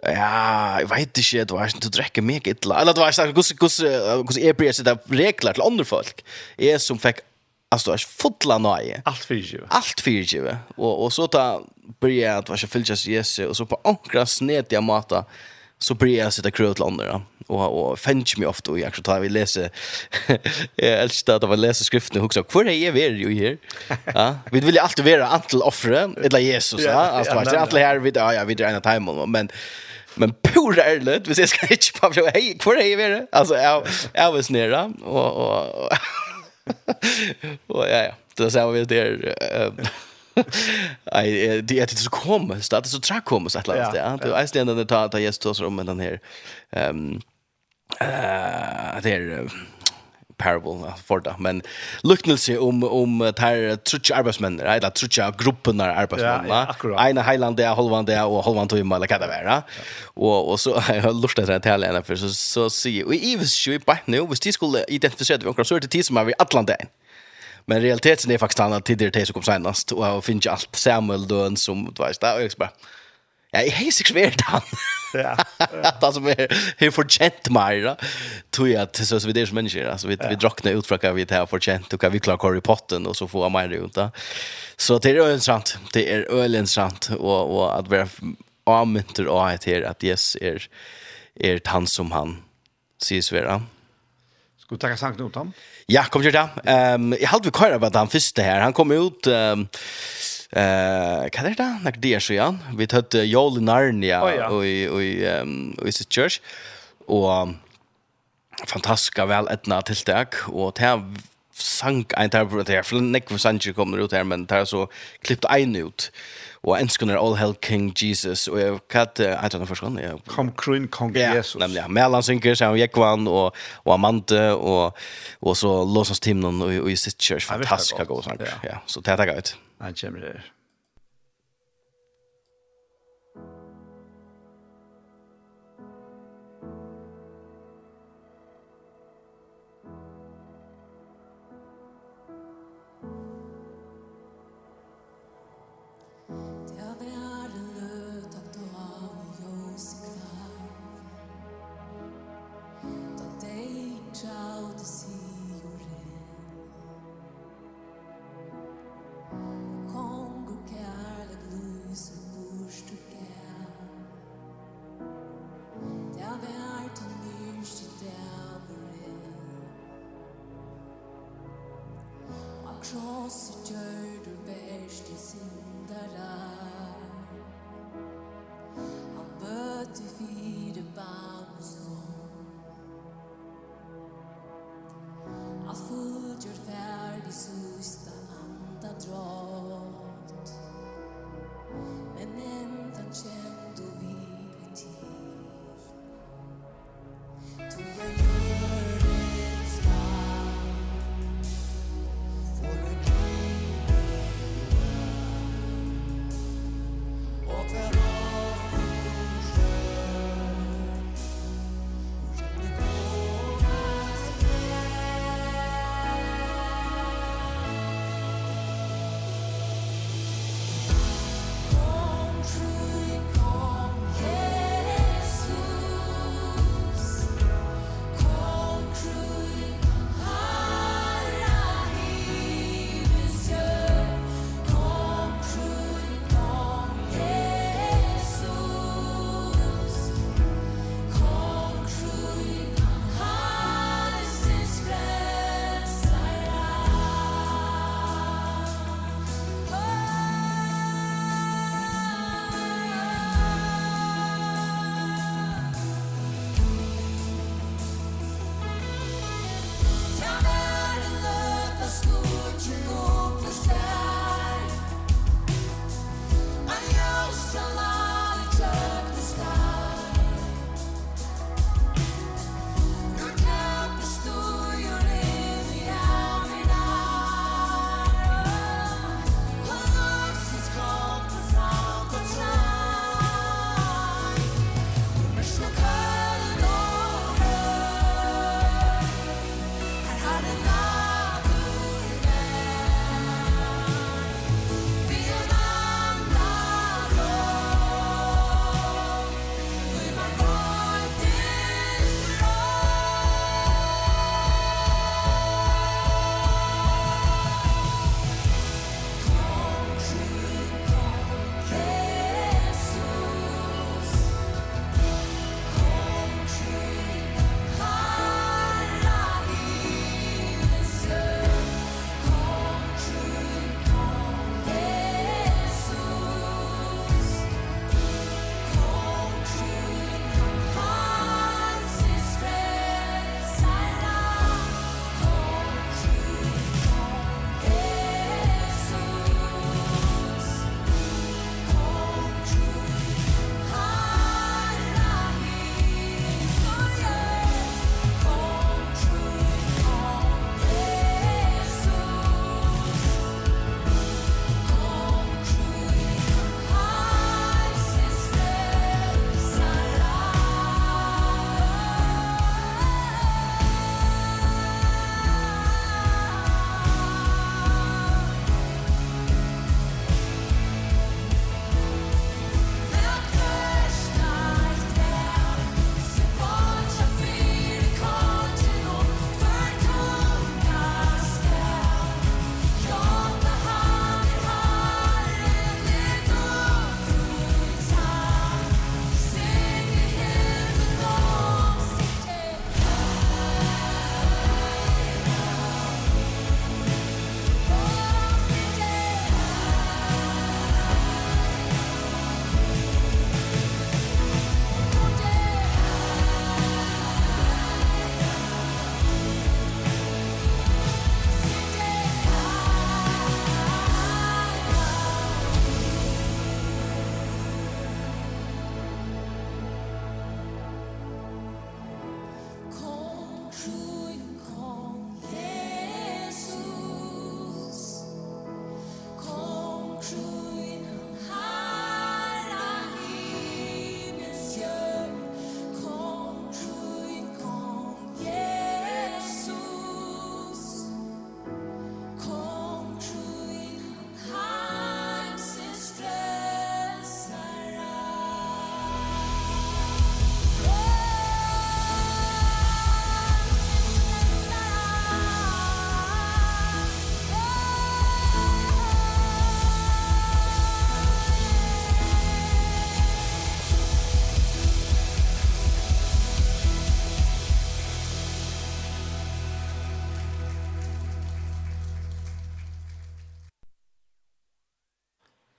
Ja, jeg vet inte, du har inte dräcka meg illa. Eller du har ikke gus gus gus är precis regler til andre folk. Jeg som fikk, altså, fick alltså är fulla nöje. Allt för ju. Allt för ju. Och och så ta börja att vara ikke fyllt just yes och så på ankra snet jag mata så börjar jag sitta krut till andra og og fänch mig ofta og jag tror att vi läser jag älskar at man läser skriftene og också för det är vi ju här. Ja, vi vil ju alltid vara antal offre eller Jesus, ja, alltså att alla her vi ja, ja, vi drar en timme men men pura ärligt, vi ses kanske inte på hej, för det är vi. altså jag jag var snära og og [LAUGHS] og ja ja, det er så vi där Nej, det er ikke så komisk, det er så trakk komisk et eller annet. Ja, ja. det är ständande ta ta just oss om den her. Um, eh det är parable för det. Men luknelse om om tar trutch arbetsmän right eller trutcha gruppen av arbetsmän va ena highland där halvan där och halvan tog mala kan det vara och och så [LAUGHS] har jag lustar det här henne för så så se vi evs ju på nu det skulle identifiera vi kan sortera tid som är i Atlanten men realiteten är faktiskt annat tidigare tid som kom senast och jag finns ju allt Samuel Dön som du vet det och jag bara Ja, jeg er sikkert vært han. Ja. Han [LAUGHS] som er, har fortjent meg, da. Tror jeg at så vi det som mennesker, altså, vi, vi drakner ut fra hva vi har fortjent, og hva vi klarer Harry Potter, og så får jeg meg det ut, da. Så det er øyensrant, det er øyensrant, og, og at vi er avmynter og at her, at yes, er, er han som han sier svære. Skal du takke sangen ut ham? Ja, kom til det. Um, jeg halte vi kører på at han første her, han kom ut... Um, Eh, kan det da? Nak det er så igen. Vi tøtte Joel i Narnia og i og i ehm i sitt church Og fantastiska väl etna tilltag och det sank en där på det för Nick Sanchez kommer ut här men där så klippt en ut. Och en all hell king Jesus. Och jag kat jag vet inte förstånd jag kom kring kong Jesus. nämligen Melan synker så jag kvann och och Amante och och så låtsas timnen och i sitt church fantastiska gåsang ja. Så det tar ut han kommer her.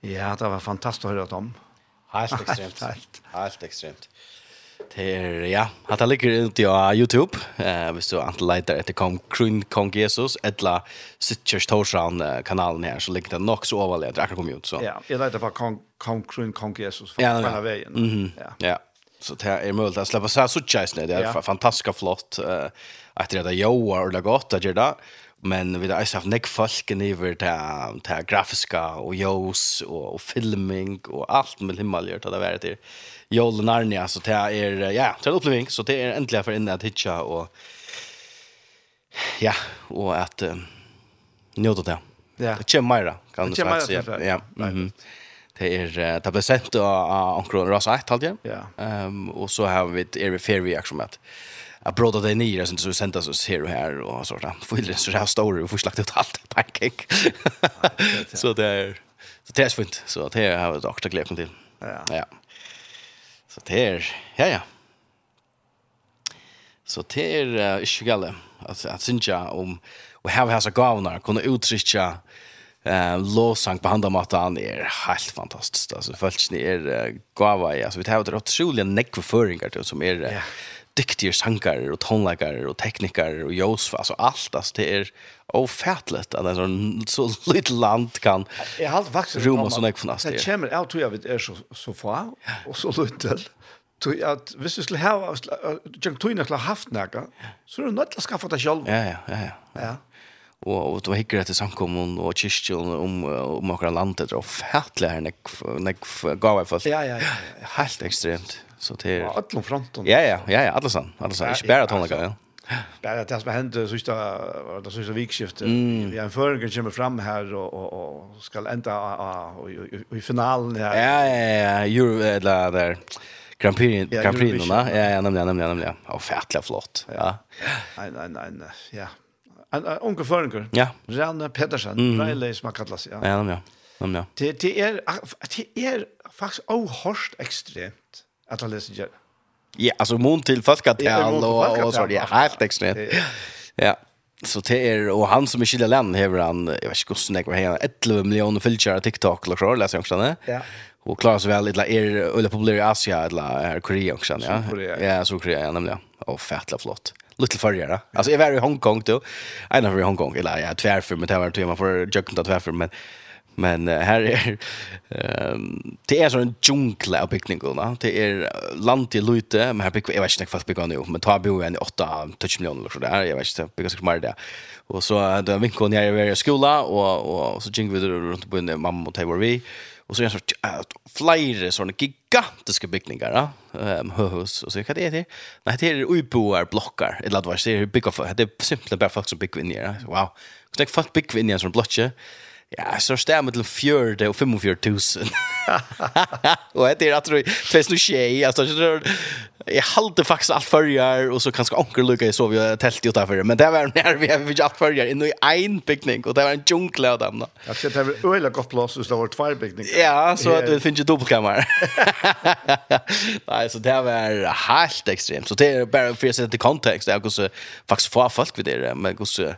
Ja, det var fantastiskt att höra om. Helt [LAUGHS] ekstremt. helt. helt extremt. Det är, ja, at det ligger ute på Youtube. Eh, hvis du antingen leter etter Kong, Kron, Kong Jesus, eller Sitchers Torshavn-kanalen her, så ligger det nok så overlig at det akkurat kom ut. Så. Ja, jeg leter på Kong, Kong, Kron, Kong Jesus, for ja, ja. veien. Mm -hmm. ja. ja. Så det är möjligt att släppa så här så tjejsne. Det är ja. fantastiskt flott. Uh, att det är joar og det er gott att göra det men vi har også haft nek folk niver til, til grafiska og jås og, og filming og alt med himmel gjør til det være til Jål og Narnia, så det er, ja, det er en oppleving, så det er endelig for inne at hitja og ja, og at um, njóta det. Ja. Det kommer meira, kan du säga. Ja. Mhm. Det er är det ble sendt av Ankron Rasa 1, halvdje. Ja. Um, og så har vi ett är vi ferie, reaction med jag bråda det ner så du sändas oss här och här och så där. Får ju så här story och får slakt ut allt pancake. så det är så det är fint. Så det här har jag också glädje till. Ja. Ja. Så det är ja ja. Så det är uh, inte galet att att synja om och här har så gavnar kunna uttrycka eh låsang på handa matan är helt fantastiskt alltså följs ni är gava alltså vi tar det otroliga neckföringar till som är dyktige sankare och tonläggare och tekniker och jos alltså allt alltså det är ofattligt att en sån så litet land kan Jag har faktiskt rum och såna fantastiska. Det kommer jag tror jag vet är så så få och så litet. Tror att hvis du skulle ha jag tror inte haft några så är det något att skaffa dig själv. Ja ja ja ja. Ja og og du hikker etter samkommun og kyrkjun om om akkurat landet og fætlig her nek nek gav jeg fast. Ja, ja, ja. Helt ekstremt. Så det är alla fronten. Ja ja, ja ja, alla sån, alla sån. Jag bär att hon ja. Bara det som hände så just det så så. Vi har en förgång kommer fram här och och och ska ända i finalen här. Ja ja ja, Euro eller där. Grand Prix Grand Prix va? Ja ja, nämligen nämligen nämligen. Ja, färtliga flott. Ja. Nej nej nej, ja. En onkel förgång. Ja. Jan Pedersen, Riley Smakallas. Ja. Ja, ja. Ja. Det det är det är faktiskt ohorst extremt att han läser. Ja, alltså mån till folkatal och och så det helt extremt. Ja. Så det är och han som är skilda land hever han jag vet inte hur snägg han 11 miljoner följare TikTok och så läser jag också Ja. Och klarar sig väl lite är eller populär i Asia eller Korea också ja. Ja, så Korea nämligen. Och fettla flott lite förra. Alltså jag var i Hongkong då. Jag var i Hongkong eller jag tvärför men det var tema för jocken att tvärför men Men uh, här är um, det är sån djungel av byggningarna. Det är land till lute, men här bygger jag vet inte fast bygger nu, men tar bo en 8 touch miljoner eller så der, Jag vet inte, bygger sikkert mer där. Och så då når jeg är i skola och och så jingle vi runt på en mamma och var vi. Och så er det sort flyer såna gigantiska byggningar, Um, hus och så hva det det. Nei, det er uppboar blockar eller vad det er bygger för. Det är simpelt bara folk som bygger in där. Wow. Så det är folk bygger inn i en sån blocke. Ja, så står det mellom fjörde och 45 tusen. [LAUGHS] och det är att du tvist nu tjej. Alltså, jeg halte faktiskt allt förjar och så kanskje onker Luka i sov jag tält utanför. Men det var när vi hade alt förjar inn i en picknick och det var en djungel av dem. da. Jag ser det var öjla gott plats så det var två picknick. Ja, så att det finns ju dubbelkammare. [LAUGHS] Nej, så det var helt extremt. Så det är bara för att sätta i kontext. Jag går så faktiskt få folk vid det. Men går så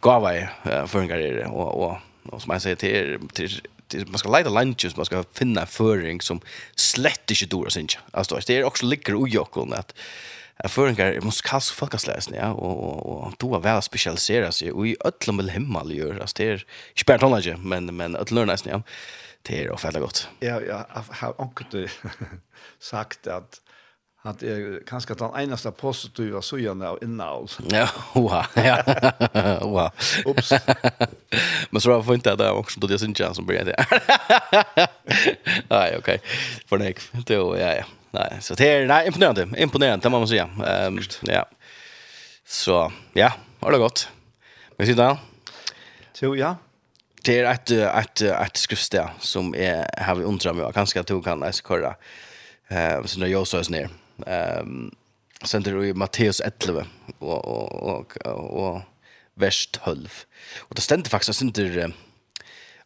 gav jag förringar i det och, och Och som jag säger till, till, till man ska leta lunches, man ska finna en föring som slett inte dårar sin. Alltså det är också ligger i jocken att Jag måste kasta folkasläsen, ja, och, och, och då är väl specialiserat sig, och i ötlom vill himmel gör, alltså det är, inte bara tonlager, men, men ötlörnäsen, ja, det är ofta gott. Ja, jag har också [LAUGHS] sagt att Han är kanske den enaste positiva sujan av innehåll. Ja, [LAUGHS] oha. Ja. [LAUGHS] oha. Ups. [LAUGHS] Men så har jag fått inte det också då det syns jag som börjar det. Nej, okej. För nej, då ja ja. Nej, så det är nej imponerande, imponerande det man måste säga. Ehm ja. Så ja, har det gått. Men sitter där. Så ja. Det är ett ett ett skriftställe som är har vi undrar mig kanske att du kan läsa korra. Eh, så när jag sås ner. Ehm sender i Matteus 11 och och och vers 12. Och det ständer faktiskt synder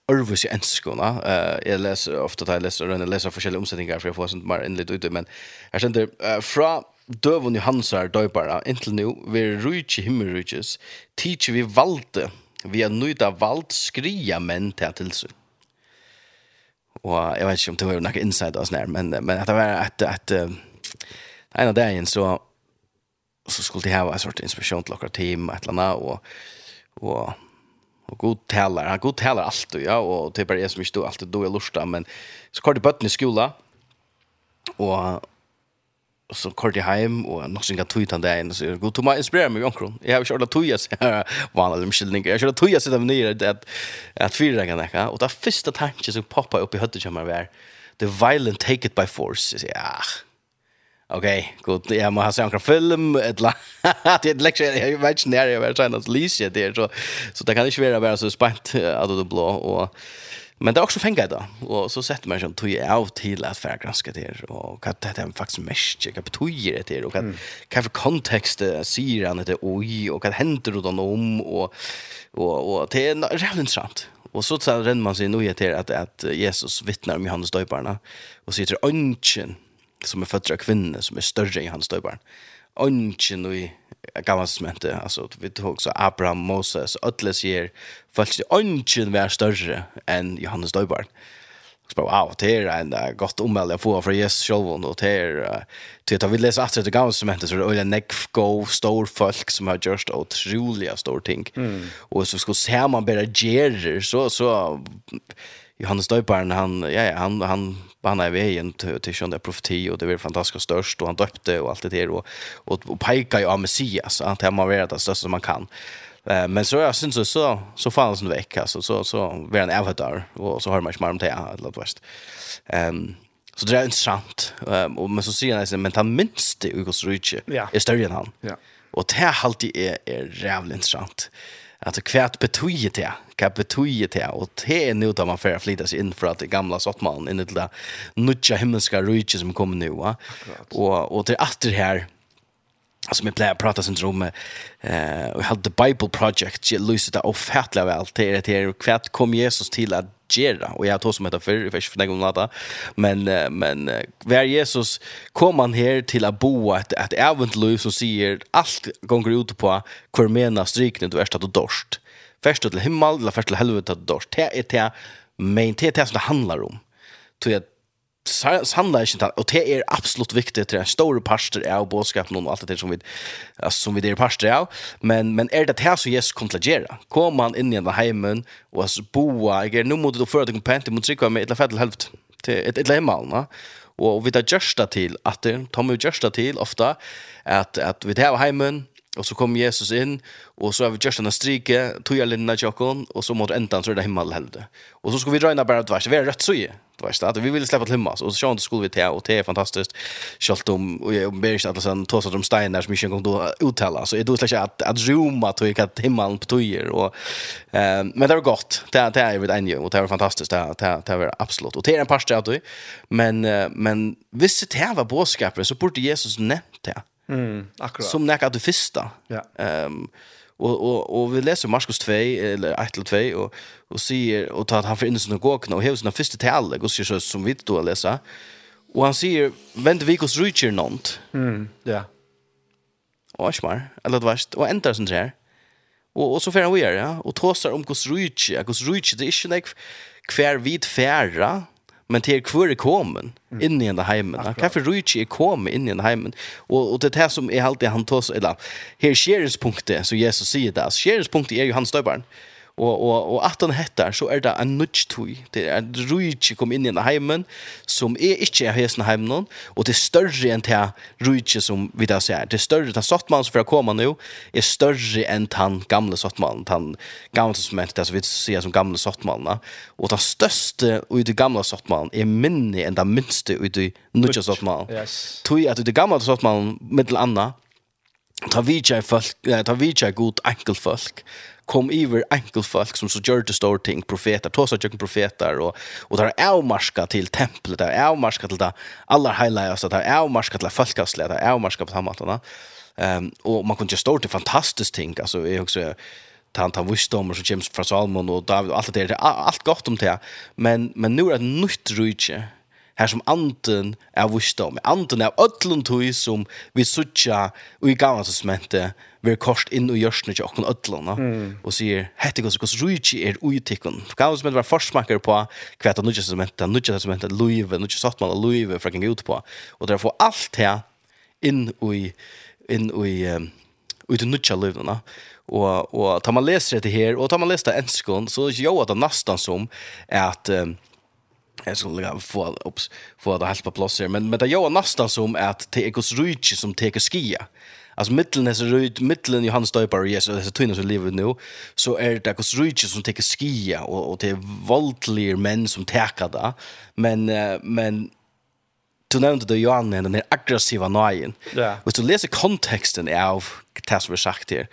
Örvus i enskona. Eh jag läser ofta jag läser och läser olika omsättningar för jag får sånt mer inlit ute men här ständer uh, fra døvun Johansar døybara, inntil nu vi rujtje himmelrujtjes teach vi valde vi är nøyda vald skria menn til till sig. Och jag vet inte om det var några inside oss när men men att det var att att en av dagen så så skulle det ha en sort inspiration till våra team ett eller annat och och och god talar han god talar allt och ja och typ är det som inte då alltid då är lusta men så kort i bötten i skola och och så kort i hem och något som kan ta ut han där så är god tomma inspirerar mig omkring jag har kört tojas vanliga skildring jag kört tojas där nere att att fyra kan det och det första tanken som poppar upp i höttet kommer vara the violent take it by force. Ja Okej, gott. Jag måste ha en film eller [LAUGHS] det är jag vet inte när jag vet inte att Lisa det så så det kan inte vara bara så spänt att det blå och men det är också fänga då och så sätter man som tog ut till att för granska det och att det är faktiskt mest jag betyder det och att kanske kontext ser han det oj och att händer då om och och och det är rätt intressant Och så så renner man sig nog till att att Jesus vittnar om Johannes döparna och sitter ungen som är født av kvinnor som är större enn hans döjbarn. Ongen i gamla testamentet, alltså vi tog så Abraham, Moses, Ötles ger följt sig ongen var större än Johannes döjbarn. Och så bara, wow, det är en uh, gott omväl jag får från Jesus själv och det är uh, vi läser att det gamla testamentet så det är en nekv stor folk som har gjort otroliga stor ting. Mm. Och så ska se man bara ger så så Johannes Döparen han ja, ja han han han är vägen till till sjön profeti och det var fantastiskt störst och han döpte och allt det där och och, och pekar ju av Messias att han har varit det största som man kan. Eh men så jag syns så så, så fanns en vecka så så så var en avatar och så har man smart om det låt värst. Ehm så det är intressant ehm och men så ser jag men han minst det Hugo Ja. är större än han. Ja. Och det här alltid är är jävligt intressant. Alltså kvärt betyder det. kan betyder det? Och det är nu där man får flytta sig in för att det gamla sottmannen in i det där nutja himmelska riket som kommer nu. Va? Och, och det är här som jag plejer prata sin om eh, och hade Bible Project jag lyser det ofattliga väl till det här kvärt kom Jesus till att gjøre, og jeg har tog som heter før, jeg vet ikke for men, men hver Jesus kom han her til å bo et, et eventliv som sier alt gonger ut på hver mena strykning du er stad och dorst. först till himmel, eller først till helvete at dorst. Det är det, men det är det som det handlar om. Så jag samlar inte och det är absolut viktigt det är stora pastor är och boskap någon allt det som vi alltså, som vi det är pastor är men men är det här så yes kontlagera kommer man in i den hemmen och så boa? Jag är nu mode då för att kompent mot sig med ett fädel halvt till ett ett hemma va och vi tar justa till att det tar vi justa till ofta att att vi det här hemmen Och så kom Jesus in och så har vi just en strike, tog jag linna tjockon och så mot ändan så är det himmel helde. Och så ska vi röna bara tvärs. Vi är rätt så ju. Tvärs att vi vill släppa till himmel och så sjön skulle vi ta och det är fantastiskt. Schalt om och jag ber inte att sen ta så de stenar som inte kan då uttala så är då släppa att att roma tog att himmelen på tojer och eh men det var gott. Det det är vid en och det var fantastiskt det det det var absolut. Och det är en pastor att men men visst det var boskapen så borde Jesus nämnt det Mm, akkurat. Som nekka det första. Ja. Ehm um, och och och vi läser Markus 2 eller 1 eller 2 och och ser och tar att han för in sina gåkna och hevs sina första tal och så som vi då läsa. Och han säger vänt vi kus reacher nånt. Mm, ja. Och smar eller det värst och ändrar sånt där. Och och så får han göra ja och tåsar om kos reach, kos reach det är inte nek kvar vid färra men till kvar är kommen in i den hemmen. Kaffe Ruchi är kommen in i den hemmen. Och och det här som är alltid han tar eller här skärspunkter så Jesus säger det. Skärspunkter är ju hans stöbarn. Mm Og, og, og at han hettar, så er det en nudgetui. Det er en rujtje kom inn i en heimen, som er ikke er hesen heimen, og det er større enn det rujtje som vi da ser. Det er større, den sottmannen som får komme nå, er større enn den gamle sottmannen, den gamle som er det som vi sier som gamle sottmannen. Og den største i det gamle sottmannen er minne enn den minste i det nudje sottmannen. Yes. Tui at i det gamle sottmannen, mittel anna, ta vidtja folk, ta vidtja god enkel folk, kom iver enkelfolk som så gjør det store ting, profeter, tås av gjør profeter, og, og det er avmarska til tempelet, det er avmarska til det aller heilige, det er avmarska til det folkeslige, det er avmarska på den. Um, og man kunne gjøre store til fantastisk ting, altså jeg husker han tar visdommer som kommer fra Salmon og David og alt det der, det er alt godt om det, men, men nu er det nytt rydtje, her som anten är visdom. Anten er ödlun tog som vi suttja og i gamla som inte vi kost inn og görs nu till åkken ödlun. Mm. og sier hette gos gos rujtji er uitikon. Gamla som inte var försmakare på hva er nudja som inte, nudja som inte luive, nudja sottman och luive for å gänga ut på. Og det er allt här in och i in och i ut i nutja lövnarna. Og, og tar man läser det här, och tar man läser det enskon, så gör det nästan som att um, Jag skulle få ups få det helt på plats här men men det gör nästan som att det är gos rutsch som tar skia. Alltså mitten är rut mitten Johannes Döpare yes det är tunna som lever nu så är det gos rutsch som tar skia och och det är våldliga män som tar det men men du nevnte det Johan den aggressiva nøyen. Ja. Hvis du leser konteksten av det som er sagt her,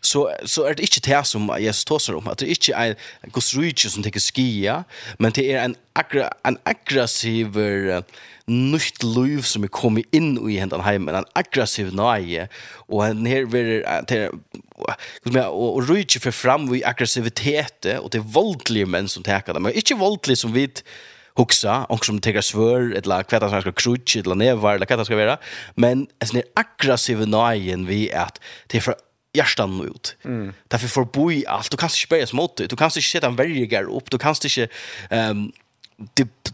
så så är det inte det som Jesus talar om att det inte är Guds rike som tänker skia men det är en aggra en aggressiv uh, nytt liv som är kommit in i händan hemmen en aggressiv nöje och en här vill det hur mer och rike för fram vi aggressivitet och det våldliga män som tar det men inte våldligt som vi huxa och som tar svör eller kvätta som ska krutch eller nevar eller kvätta ska vara men en sån aggressiv nöjen vi att det är för hjärtan ut. Mm. Därför får bo i allt. Du kan inte spela mot det. Du kan inte sätta en värjigare upp. Du kan inte... Um,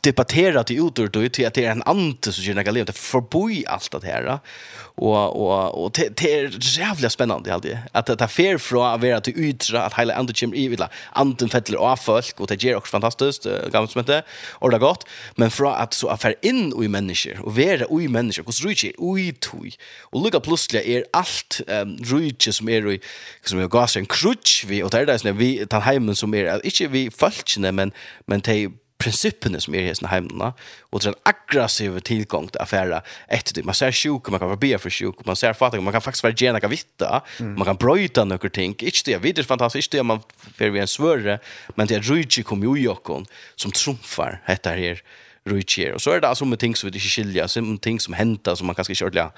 debatterat i utor då till att det är en ante så gärna kan leva förbi allt det här och och och det är jävla spännande alltid. Att det är fair från att vara till ytra att hela andra chim i villa anten fettler och folk och det ger också fantastiskt gammalt som inte och det gott men från att så affär in och i människor och vara i människor hur rich i tui och lucka plötsligt är allt rich som är som är gasen krutch vi och där där vi tar hem som är inte vi falskne men men det prinsippene som er i hesten heimene, og til en aggressiv tilgang til affæra etter det. Man ser sjuk, man kan være bia for sjuk, man ser fattig, man kan faktisk være gjerne, kan vitte, mm. man kan brøyta noen ting. Ikke det, videre fantastisk, ikke det man får vi en svøre, men det er rujtje kom jo i okken som trumfar dette her rujtje. Og så er det altså med ting som vi ikke skiljer, som er ting som henter, som man kanskje ikke ordentlig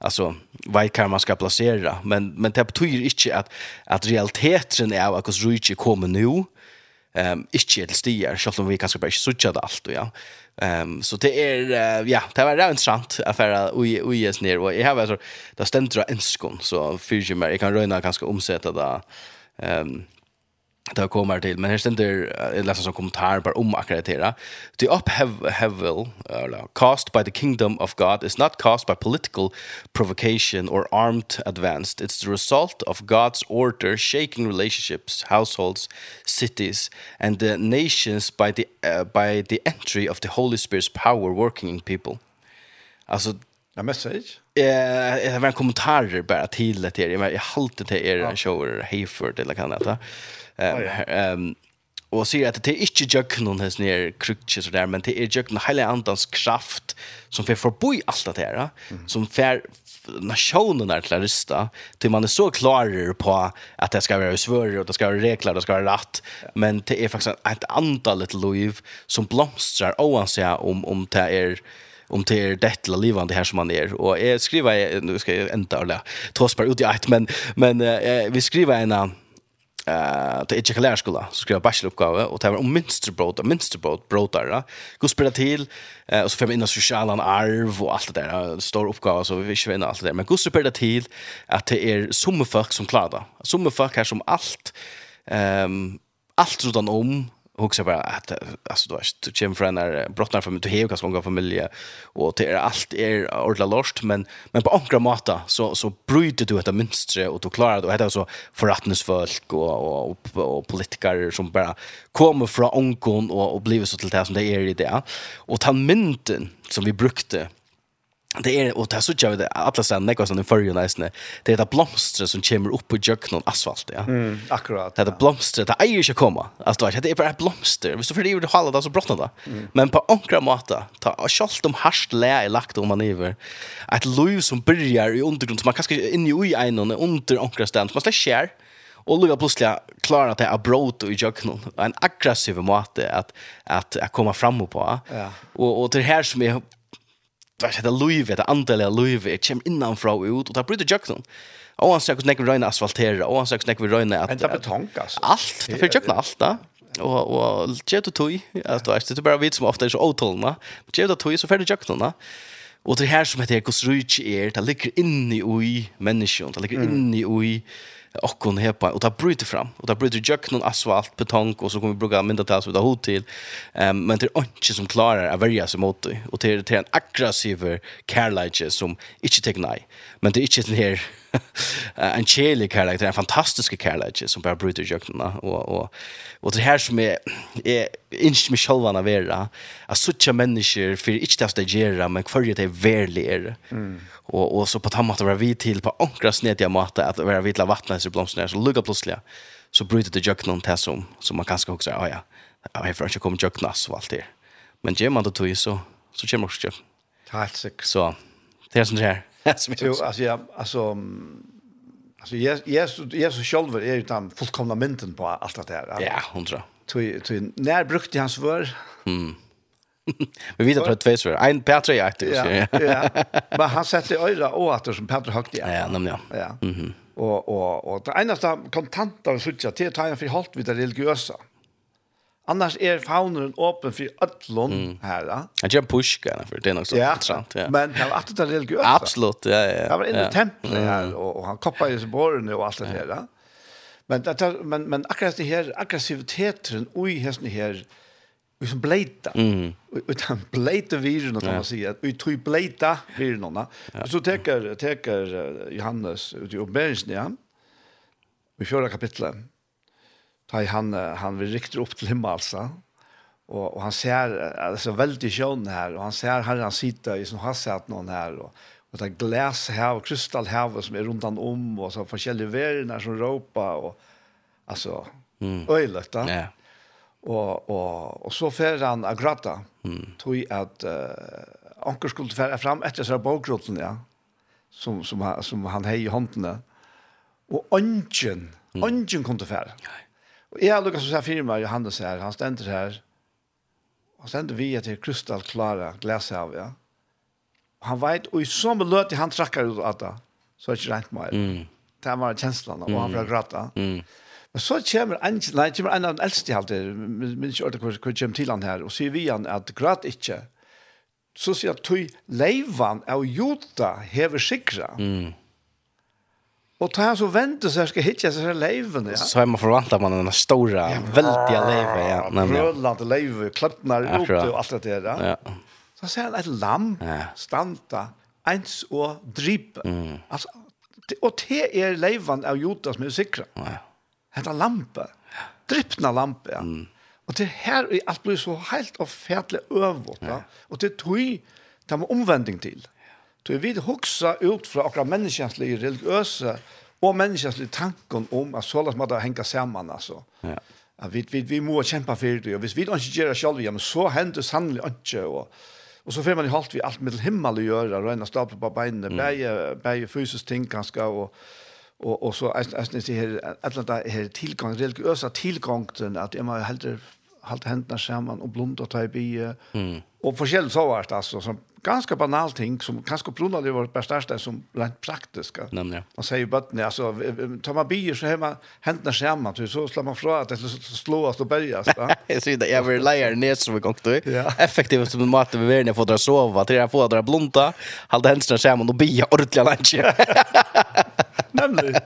alltså vad kan man ska placera men men det betyder inte att att realiteten är att hur rike kommer nu ehm um, inte till stier så om vi kanske bara inte såg det allt och ja. Ehm um, så det är uh, ja, det var rätt intressant affär och och jes ner och jag har alltså där ständra en skon så fyrje mer jag kan röna ganska omsätta det. Ehm um, det kommer till men här ständer det läser som kommentar bara om akkreditera the up have hevel eller cost by the kingdom of god is not caused by political provocation or armed advanced. It's the result of god's order shaking relationships households cities and the nations by the uh, by the entry of the holy spirit's power working in people. Alltså a message? eh det var en kommentar bara till det här. Jag hållte till er shower Hayford eller kan det. Ehm och säger att det är inte jökn hon här ner krutches där men det är jökn hela andans kraft som för förbi allt det här som för nationen är klarista till man är så klar på att det ska vara svårare och det ska vara regler och det ska vara rätt. Men det är faktiskt ett antal ett liv som blomstrar oavsett om om det är om det är det till livande här som man är och jag skriver nu ska jag ända eller tospar ut i ett men men uh, vi skriver en eh uh, är inte Kalärskola så skriver jag bacheloruppgave och det var om minsterbrot och mönsterbrot brotare gå spela till eh, och så fem innan sociala arv och allt det där stor uppgave så vi vill inte allt det där men gå spela till att det är sommarfolk som klarar sommarfolk här som allt ehm um, allt runt om och också bara att alltså då är du Jim från där brottnar för mig till hevkas långa familj och det är allt är ordla lost men men på ankra mata så så bryter du detta mönster och du klarar det. Och det så förrättningsfolk och och och politiker som bara kommer från onkon och och blir så till det som det är i det. Och ta mynten som vi brukte det är och det så jag vet alla ställen det går för ju nästan. Det är det blomster som kommer upp på jöknon asfalt ja. Mm, akkurat det är det blomster det är ju inte komma alltså det är bara blomster. Visst för det är ju hålla så brottna det. Men på ankra mata ta skolt om harst lä i lagt om man över ett lov som börjar i undergrund som man kanske in i en och under onkra ställen man släpper skär och Luka plötsligt klara att det är brot och jöknon en aggressiv måte att att, att komma fram på ja. och och det här som är du vet, det løyve, det andelige løyve, jeg kommer innanfra og ut, och det bryter jøkken. Och han sier att jeg vil asfaltera, och han sier att jeg vil att... at... Men det er betong, altså. Alt, det fyrir jøkken alt, da. Og, og gjør du tog, altså, det er bare vi som ofte er så åtålende, gjør du tog, så fyrir jøkken, da. Og det her som heter hvordan rujtje er, det ligger inni ui menneskjon, det ligger inni ui, mm och hon hepa och ta bryter fram och ta bryter juck någon asfalt betong och så kommer vi bruka mynda tas vid hot till um, men det är inte som klarar att värja sig mot det och det är en aggressiv kärlejtje som inte tar nej men det är inte den här [LAUGHS] en kjelig kärlek, en fantastisk kärlek som bara bryter jöknarna. Och, och, och det här som är, är inte mig själv att vara, att sådana människor för inte att stagiera, men för att det är värligare. Mm. Och, och så på tamma att vara vi till på ankra snediga mata, att vara vi till vattnet så blomsterna, så lugga plötsligt så bryter det jöknarna till som, som man kanske också, ja ja, jag får inte komma jöknas och allt det. Men ger man det tog så, så kommer också jöknarna. Helt. Så, det är sånt här. Jo, alltså jag alltså alltså jag jag jag så själv är ju den fullkomna mynten på allt det där. Ja, hundra. Tui tui när brukte hans svär? Mm. [LAUGHS] [LAUGHS] Men vi tar på två svär. En Petra jag tror. Ja. ja. Men han sätter öra och att som Petra högt igen. Ja, nämligen. Ja. Mhm. Och och och det enda kontanter så tjata till att för halt vid det religiösa. Annars är faunen öppen för öllon mm. här. Ja. Jag gör push gärna för det är också ja. intressant. Ja. Men det var att det är religiöst. Absolut, ja, ja. Det var inne i ja. templet mm. här och, och han koppar i borren och allt det här. Ja. Men, det, men, men akkurat det här aggressiviteten ui, hesten hästen här Vi som bleita. Mm. Utan bleita viren, kan man säga. Vi tror bleita viren. Ja. Så teker, teker Johannes ut i uppbäringen, ja. Vi fjärde kapitlet. Ta han han vill rikta upp till himmelsa. Och och han ser alltså väldigt sjön här och han ser här han sitter i som har sett någon här och och det glas här och kristall här som är runt om och så forskjellige världar som ropa och alltså mm. öjligt då. Ja. Och och och så för han att gråta. Mm. Tror att uh, anker skulle färra fram efter så bokrotten ja. Som som som han hej i handen. Och ungen, mm. ungen kom till färra. Nej. Og jeg har lukket som sier firma, Johannes her, han stender her, og stender vi til krystallklare glasset av, ja. Han vet, og i sånn løte han trakker ut av det, så er det ikke rent mer. Mm. Det var kjenslen, og han får gråta. Mm. Men så kommer en, nei, kommer en av den eldste halte, men ikke ordet hvor kommer til han her, og sier vi han at gråt ikke. Så sier han, tog leivan av juta hever sikra. Mm Och ta så vänta så här ska hitcha så här leven ja. Så man förväntar man den stora ja, väldiga leve ja. Nämligen Grönland leven klappnar ja, upp och allt det där. Ja. Så ser han ett lamm ja. stanta ens och drip. Mm. Alltså och det är leven av Judas med sikra. Ja. Hetta lampa. Dripna lampa. Ja. Mm. Och det här är allt blir så helt och färdligt övåt. Ja. Och det tror jag det omvändning till. Ja Så vi hoksa ut fra akkurat menneskjenslige religiøse og menneskjenslige tanken om at sånn måtte henge sammen, altså. Ja. At vi, vi, vi må kjempe for det, og hvis vi ikke gjør det selv, ja, men så hender det sannelig ikke, og Og så får man i halt vi alt med himmel å gjøre, røyne stapel på beinene, mm. bæge, bæge fysisk ting kanskje, og, og, og så er det her, et eller annet her tilgang, religiøse tilgang til at jeg må heller halt hendene sammen og blunda ta i bie. Mm. Og forskjellig så var det altså, som ganska banal ting som ganske brunnar det var det største, som rent praktiska. Nämligen. Man säger ju bara alltså tar man bier så hemma händer skärmar så så slår man fra att det slås och börjas va. Jag ser det jag vill lägga ner så vi gångt då. Effektivt som mat vi vill när får dra sova till jag får dra blunda, Håll det händer og och bier ordentligt lunch. [LAUGHS] Nämligen.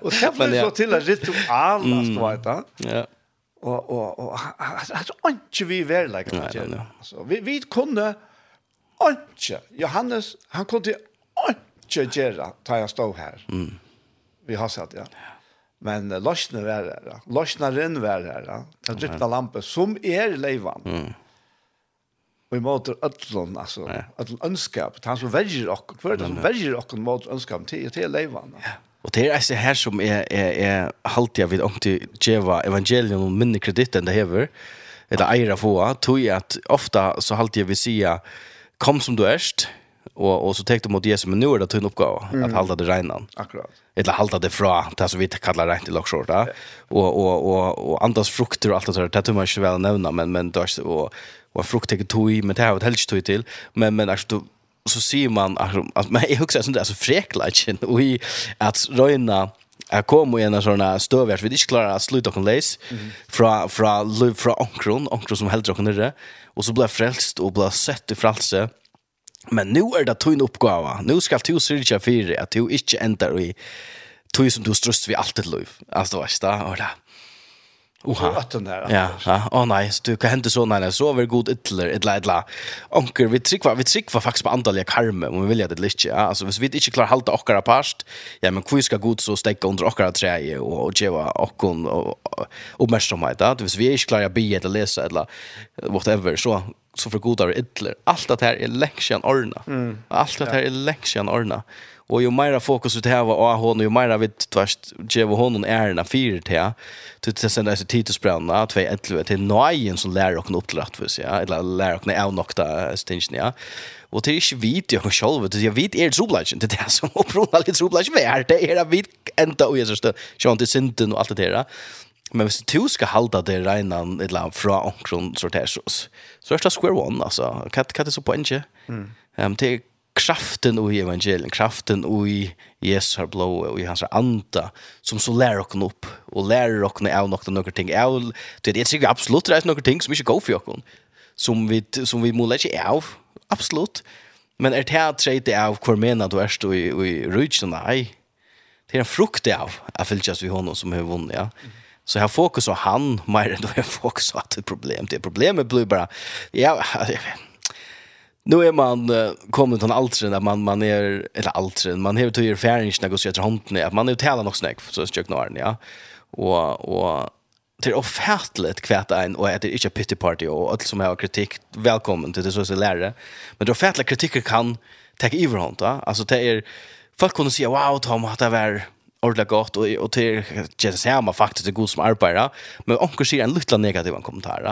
Och [LAUGHS] sen får det så till en ritual alltså vet Ja og og og altså ikke vi vel like det. Så vi vi kunne ikke. Johannes han kunne ikke gjøre ta jeg stå her. Mm. Vi har sett ja. Men uh, løsne vær her. Løsne renn vær her. Den drypte lampe som er leivan. Mm. Og i måte ødlån, altså, ødlån ønskap, han som verger okken, hver det som velger okken mot ønskap til, til leivan. Ja. Og det er altså her som er, er, er halvtid jeg vil om til djeva evangelium og minne kredit enn det hever, eller eier av få, tog at ofta så halvtid jeg vil sige, kom som du erst, och och så tänkte mot Jesus men nu är det tunn uppgåva mm. att hålla det renan. Akkurat. Eller halda det fra, det som vi kallar rent i lockshort ja. och och och och andas frukter och allt det där det tömmer ju väl nämna men men då och och frukt tycker tog men det har ett helst tog till men men alltså så ser man att man är också sånt där så fräklagen och i att röna Jag kom och en sån stövvärd, vi inte klara att sluta och läs från från från onkron, onkron som helt och nere och så blev frälst och blev sett i frälse. Men nu är det tunn uppgåva. Nu ska du syrja för att du inte ändrar i tog som du ströst vi alltid liv. Alltså, det var det. Oha. Åtten där. Ja, ja. Åh oh, nej, du kan hända så när så över god ytler ett lädla. Onker, vi trickvar, vi trickvar faktiskt på antal karme om vi vill att det lite. Ja, alltså hvis vi inte klarar hålla okkara past, ja men hur ska god så stäcka under okkara trä och och ge och och uppmärksamhet att hvis vi inte klarar be eller läsa eller whatever så så för godare ytler. Allt det här är läxian orna. Mm. Allt det här är läxian orna. Och ju mer fokus ut här var hon ju mer vi tvärst ge hon hon är när fyra till. Till till sen alltså Titusbränna 211 till Nojen som lär och upp till rätt för sig. Eller lär och när nokta stingen ja. Och det är ju vit jag själv det jag vet är trublage det där så uppror lite trublage vär det är vit ända och Jesus det så inte synden och allt det där. Men hvis du skal halda det regnan et land fra omkron sorter så, så er det square one, altså. Hva, kat er det så poenget? Mm. Um, kraften i evangelien, kraften i Jesus har blå og i hans anda, som så lærer okken opp, og lærer okken av noen noen ting. Jeg, det er sikkert absolutt det er noen ting som ikke går for okken, som vi, som vi må lette av, absolutt. Men er det her treit av hvor mener du er stå i, i rydsen? Nei, det er en frukt av at fylkes vi hånden som har vunnet, ja. Mm. Så jag på han mer än då jag på att det är problem. Det problemet blir bara, ja, Nu är man uh, kommit till altren där man man är eller altren man har tagit färdingen och så heter handen att man är tälla nog snägg så jag knarren ja. Och och till ofärtligt kvärt en och det är inte pity party och allt som har kritik välkommen till det så så lärare. Men då färtla kritiker kan ta överhand va. Alltså det är folk kunde säga wow Tom att det var ordentligt gott och och till Jesus här man faktiskt är god som arbetar men onkel ser en liten negativ kommentar.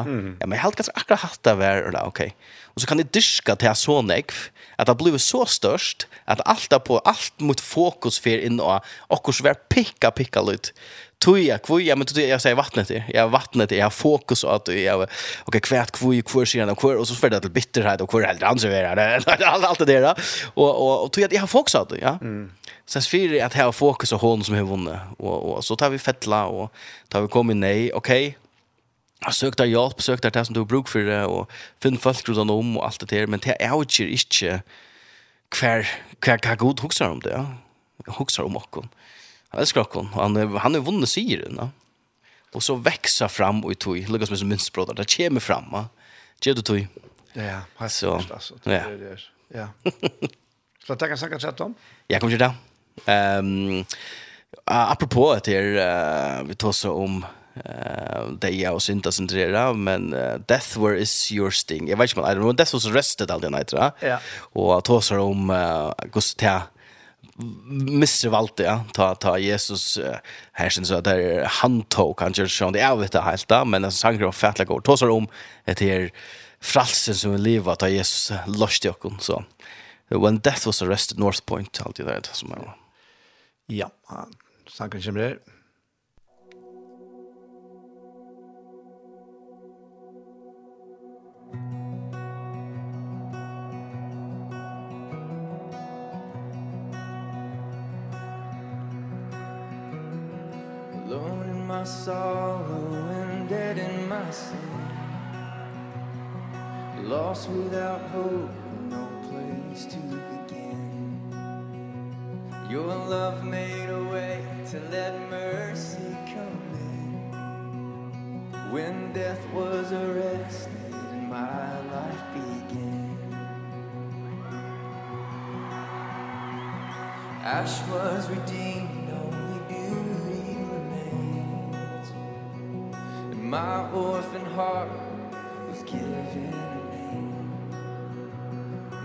Ja men helt kanske akkurat hatta var eller okej. Okay Og så kan jeg dyska til jeg så nekv, at det blir så størst, at alt er på, alt mot fokus for inn og akkurat så vær pikka, pikka litt. Tui ja, kvui, ja, men tui jeg sier vattnet til, jeg har vattnet til, jeg har fokus og at jeg, ok, kvært kvui, kvur, sier han, og så fyrir det til bitterhet, og kvui heller anserverer, alt det der, og, og, og tui at jeg har fokus av det, ja. Mm. Så jeg fyrir at jeg har fokus av hånden som har vunnet, og, og så tar vi fettla, og tar vi kom i nei, ok, Søk sökte hjelp, sökte deg det som du bruk för det, och finn folk runt om och allt det där, men det är ju inte kvar kvar hver, god hukser om det, ja. Hukser om okken. Han elsker okken, han, han är vunnet syren, ja. Och så växa fram och i tog, lukket som en minstbråd, det kommer fram, ja. Gjør du tog? Ja, helt så, Alltså, Det ja. er det, ja. [LAUGHS] Så det kan snakke sett om? Jeg kommer til det. Um, apropos etter, uh, vi tar så om eh det är jag synda centrera men uh, death were is your sting. Jag vet inte men I don't know death was arrested all the night. Ja. Och att hos om uh, Gustav Mr. Valte, ja ta ta Jesus uh, här syns att där han tog kanske så det är vet helt där men alltså han går fattla går tosar om ett här fralsen som vi lever att Jesus lost i oss så when death was arrested North Point alltid där som var. Ja, han sank kanske mer. sorrow and dead in my sin. Lost without hope and no place to begin. Your love made a way to let mercy come in. When death was arrested and my life began. Ash was redeemed my orphan heart was given a name.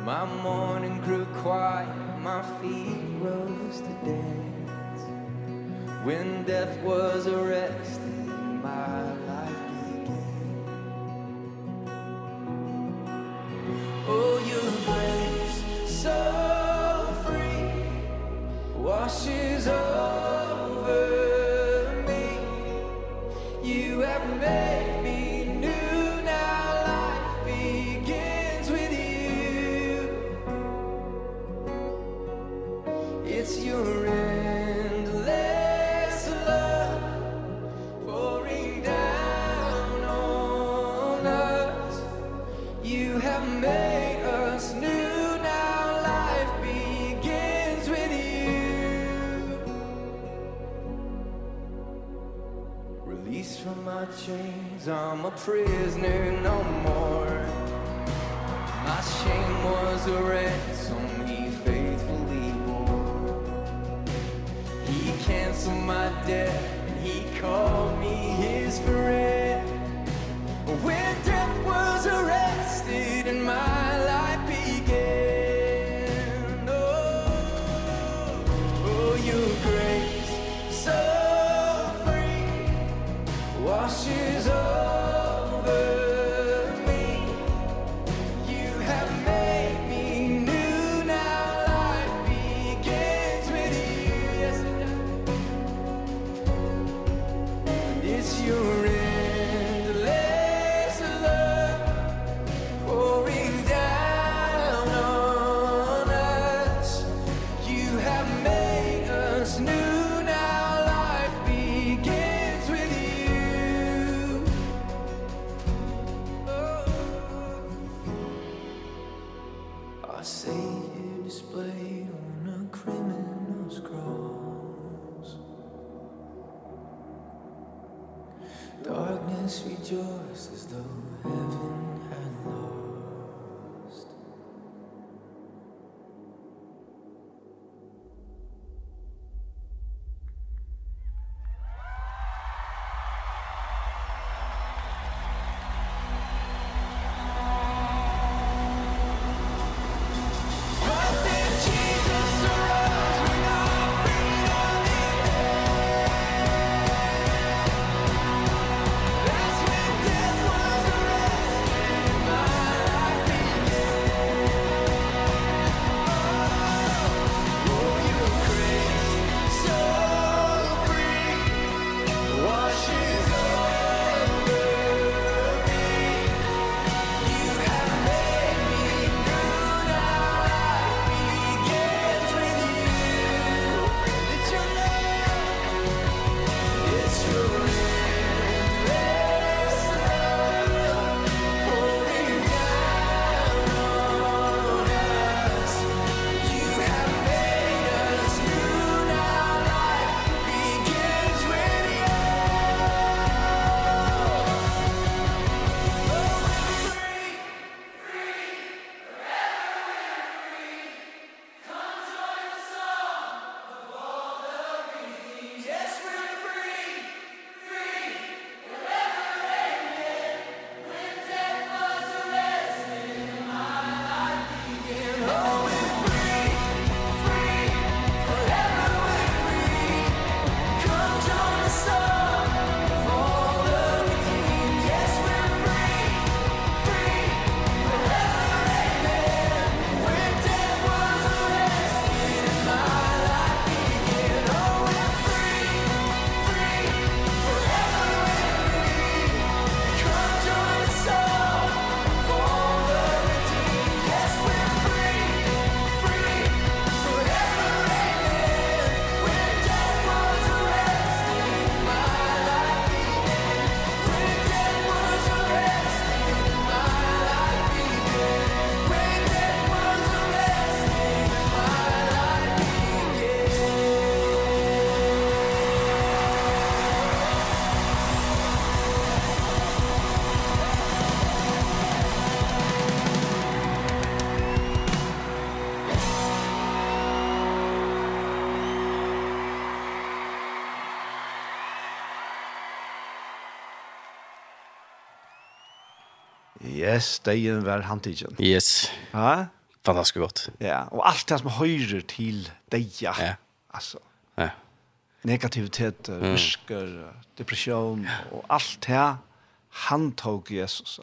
My morning grew quiet, my feet rose to dance. When death was arrested yes, deien var hantigen. Yes. Ja? Fantastiskt gott. Ja, och allt det som høyrer till deia. Ja. Alltså. Ja. Negativitet, mm. visker, depression och allt det han tog Jesus.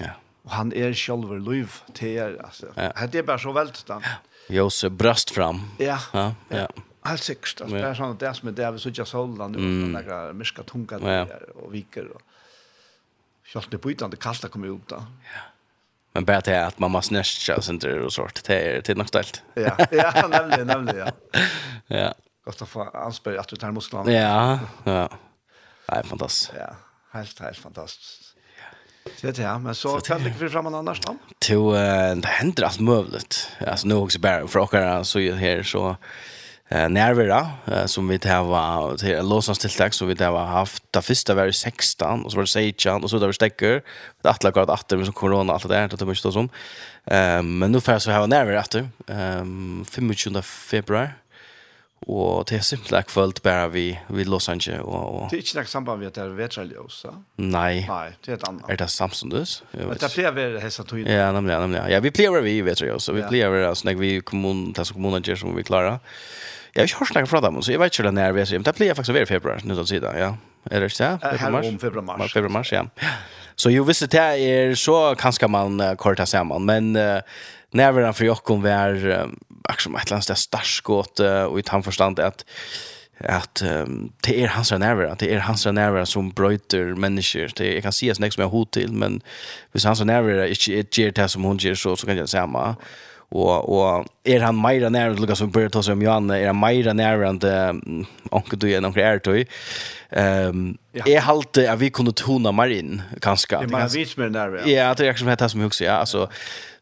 Ja. Och han är själv liv till er. Alltså. Ja. Det är bara så väldigt. Ja. Josef brast fram. Ja. Ja. ja. ja. Helt sikkert. Altså, ja. Det er sånn at det som er det vi sier solen det er sånn at det er mye tunga der, og viker. Og, Sjalt det bytande kasta kom ut då. Ja. Men bara det att man mamma snäschar sen det och sort det är till något ställt. Ja, ja, [LAUGHS] nämligen, nämligen ja. [LAUGHS] ja. Gott att få anspel att du tar musklerna. Ja, ja. Nej, fantastiskt. Ja, helt helt fantastiskt. Det ja, men så kan det vi fram en annars då. Jo, det händer allt möjligt. Alltså nu också bara för åkare så här så eh närvera eh, som vi det var till låsans tilltag så vi det var haft det första var 16 och så var det 16 och så där var stäcker det att lagat att med corona allt det där det måste som eh men nu får så här närvera att ehm 25 februari och det är simpelt kvällt bara vi vi Los Angeles och och Det är inte något samband med att det är vetraljosa. Nej. Nej, det är ett annat. Är det Samsundes? Men det blir väl hästar tog Ja, nämligen, nämligen. Ja, vi plejer vi vetraljosa. Vi plejer alltså när vi kommun tas kommunen gör som vi klarar. Jag har inte hört något från dem, så jag vet inte när vi är. Men det blir faktiskt i februari, nu då sidan, ja. Är det inte det? Här om februari-mars. Februari-mars, ja. Så jo, visst det är så kanske man kortar samman, men när vi för Jokon var akkurat ett lands där starskåt och i tandförstand att att um, det är hans nerver, det är hans nerver som bröter människor. Det jag kan se nästa som jag hot till, men hvis hans nerver är inte ger det som hon ger så så kan jag säga ma. Och och är han meira nära lukka som bør ta seg om Johan är han mer nära det onkel du genom är du ehm är halt att vi kunde tona mer in kanske det man vits mer nära ja. Det är som heter som också ja. Alltså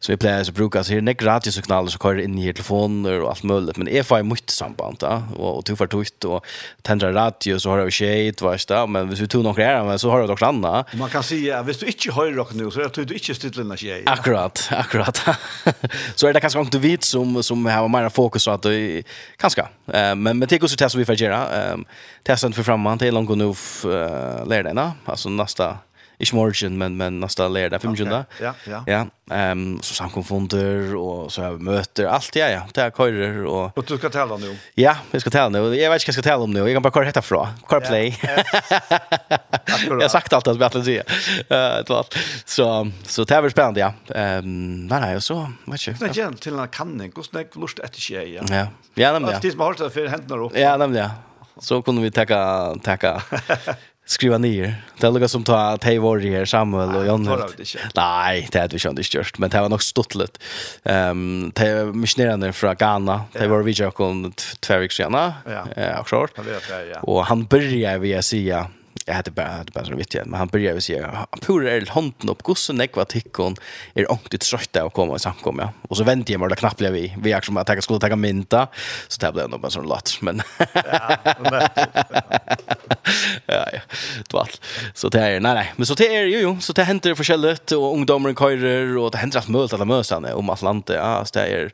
så vi plejer å bruke så här när gratis och knaller så kör in i telefoner och allt möjligt men jeg får mycket samband ja. Och och tuffar tutt och tändra radio så har det shit er det men hvis vi tog noen er men så har det också andra man kan se ja, hvis du inte hører rock nu så tror du inte stilla när shit akkurat akkurat så er det kanske inte vit som som som har mer fokus på att kanske. Eh men men det går så testa vi får göra. Ehm testen för framåt till långt nu lära dig nå. Alltså nästa Ikke morgen, men, men nästa lärda, 25. Okay. Ja, ja. ja ehm um, så samkonfonder och så vi möter allt ja ja där körer och och du ska tälla nu. Ja, vi ska tälla nu. Jag vet inte vad jag ska tälla om nu. Jag kan bara köra detta från. Kör play. jag har sagt allt att vi att säga. Eh uh, så så det var spännande ja. Ehm um, vad är så? Vet jag. Det är till en kanning. Hur det lust etter det ja. Ja. Ja, nämligen. Alt det som har hållit för händerna opp. Ja, nämligen. Så kunde vi ta ta [LAUGHS] skriva ner. Det lukar som ta att hej var det Samuel och Jon. Nej, det hade vi inte gjort, men det var nog stottligt. Ehm, um, det missionerande från Ghana, det var vi jag kom två veckor sedan. Ja, klart. Och han började vi säga jag hade bara hade bara så vitt jag men han började väl säga han purade er handen upp? Gossen näck tickon är ordentligt trötta att komma och samkomma och så väntade jag mig där knappt blev vi vi som att jag skulle ta minta så det blev nog bara sån lätt men [LAUGHS] ja ja det var så det är nej nej. Men så det är ju jo så det händer förskället och ungdomar körer och det händer att möta alla mösarna om Atlanta ja så det är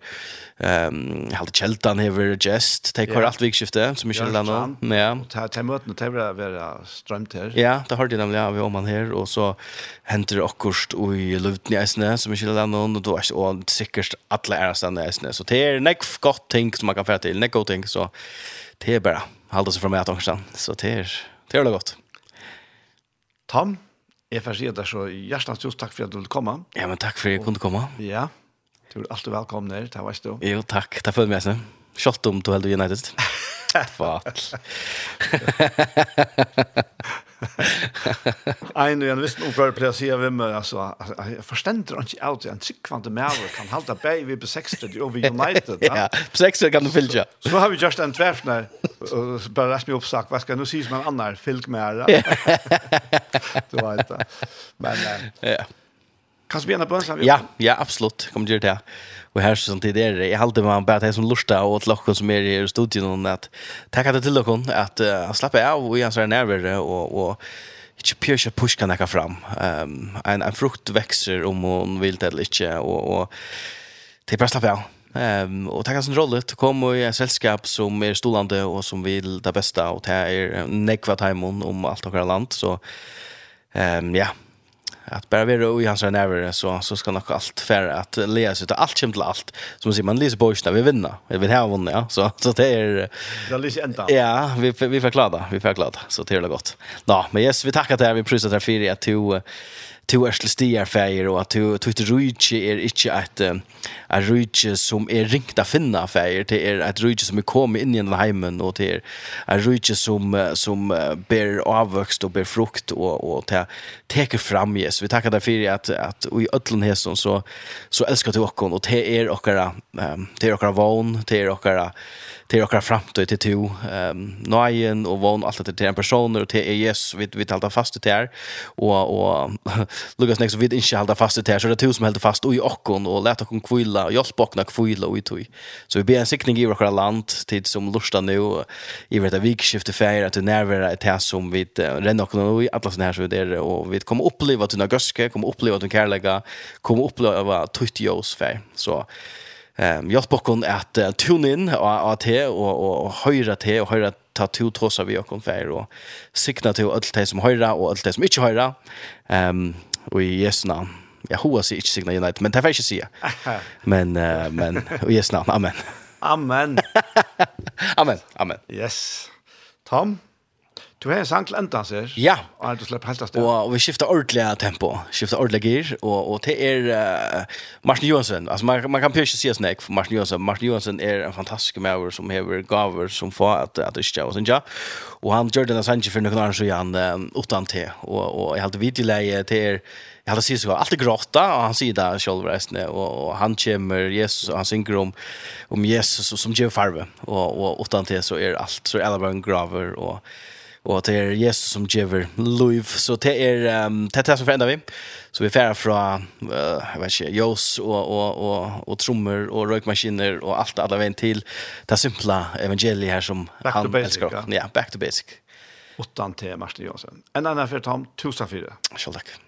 ehm halda Cheltan hever just take her allt vikskifte som Michel Lano. Ja. Ta ta møtna ta vera strømt her. Ja, det har det nemlig av om man her og så henter akkurst og i luften i isne som Michel Lano og då er og sikkert alle er stanna isne. Så det er nekk godt ting som man kan få til, nekk godt ting så det er bara halda seg fra meg at angsten. Så det er det er godt. Tom, jeg får si at det er så hjertelig tusen takk for at du ville komme. Ja, men takk for at jeg kunne komme. Ja. Du er alltid velkommen her, det var du. Jo, takk. Takk for meg med seg. Om du heldig United. [LAUGHS] Fatt. Ein og en visst oppgave på det å si av hvem, altså, jeg forstender han ikke alt, en tryggvante med kan halda bei vi på 60 og vi United. [LAUGHS] Ja, på 60 kan du fylle Så har vi just en tvärfne, bare rest meg oppsagt, hva skal jeg nå si som en annan, fylg med. Du vet det. Men, ja. Kan du bena på oss? Ja, ja, absolutt. Kom til det. Og her som det. jeg halte man bare til som lusta og til dere som er i studien, at takk at det til dere, at uh, slappe av og gjerne seg nærmere og, og ikke pjøs og pushka nekka fram. Um, en, en frukt vekser om hun vil det eller ikke, og, og til bare slappe av. Ehm um, och tackar sin roll kom och i sällskap som är er stolande och som vill det bästa och det är er nekva timon om allt och land så ehm um, ja att bara vara i hans närvaro så så ska nog allt för att läsa ut allt kämt allt. Som man säger man läser boys där vi vinner. Vi vill ha vunnit ja. Så så det är det lyckas ända. Ja vi vi förklarar vi förklarar så det är gott. ja men yes vi tackar till vi prisar till fyra till to är stigar färger och att to to rutje är inte att är rutje som är ringta finna färger det är att rutje som är kommit in i den hemmen och det är rutje som som ber avväxt och ber frukt och och det tar fram Jesus. Vi tackar dig för att att i öllen hästen så så älskar du oss och det är och det är och vån det är och till och framtid till to ehm nöjen och vån allt det till en person och till ES vi vi talar fast det här och och Lucas nästa vi inte hålla fast till här så det to som håller fast och i okkon och lätta kon kvilla och jag spakna kvilla och i så vi ber en sikning i våra land tid som lustar nu i vet att vi skiftar färg att det närvara ett här som vi renna och nu alla såna här så det och vi kommer uppleva att den kommer uppleva att den kärlega kommer uppleva att tutjos färg så Ehm jag spår att uh, tune in och att och och, och höra te och höra ta to trossa vi och konfer och signa till allt det som höra och allt det som inte höra. Ehm och i Jesu namn. Jag hoppas inte signa United men det får jag inte säga. Men uh, men och Jesu namn. Amen. Amen. [LAUGHS] amen. Amen. Yes. Tom, Du har en sang til enda, sier? Ja. Og du slipper helt av sted? Og, vi skifter ordentlig tempo, skifter ordentlig gir, og, og det er uh, Martin Johansson. Altså, man, man kan pjør ikke si sånn for Martin Johansson. Martin Johansson er en fantastisk maver som hever gaver som få at, at det ikke og sånn, ja. Og han gjør denne sangen for noen annen, så han uh, utan til, og, og jeg hadde videoleie til er, jeg hadde sier så alt er gråta, og han sier det selv reisende, og, og han kommer, Jesus, og han synger om, om Jesus som gjør farve, og, og utan til så er alt, så er alle bare en graver, og og det er Jesus som giver liv, så det er um, det, er det som forender vi. Så vi färrar fra uh, jag vet jos och, och, och, og trummor och røykmaskiner och allt alla vägen till det simpla evangeliet här som back han älskar. Ja, back to basic. Åttan till Martin Jonsson. En annan för Tom, tusen fire. Selv takk.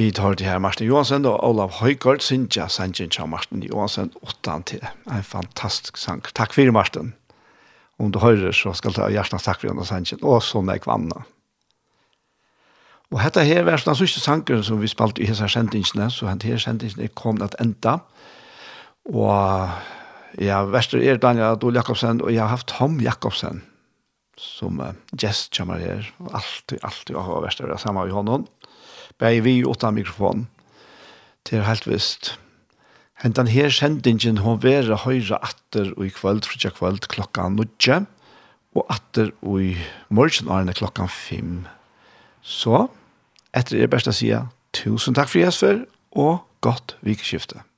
Vi tar til her Martin Johansen og Olav Høygaard, Sintja Sanjen og Martin Johansen, 8 til. En fantastisk sang. Takk for Martin. Om du hører, så skal du ha hjertens takk for Jonas Sanjen, og sånn jeg vannet. Og dette her var den sørste sangeren som vi spalte i hese kjentingene, så denne kjentingene kom til enda. Og ja, verste er Daniel Adol Jakobsen, og jeg har haft Tom Jakobsen som uh, gest kommer her, og alltid, alltid har vært det samme i hånden. Bare vi utan mikrofon. Det er helt visst. Hentan her sendingen hon vera høyre atter og i kvöld, frutja kvöld klokka nudje, og atter og i morgen klokka fem. Så, etter er best å si tusen takk for jeg og godt vikeskiftet.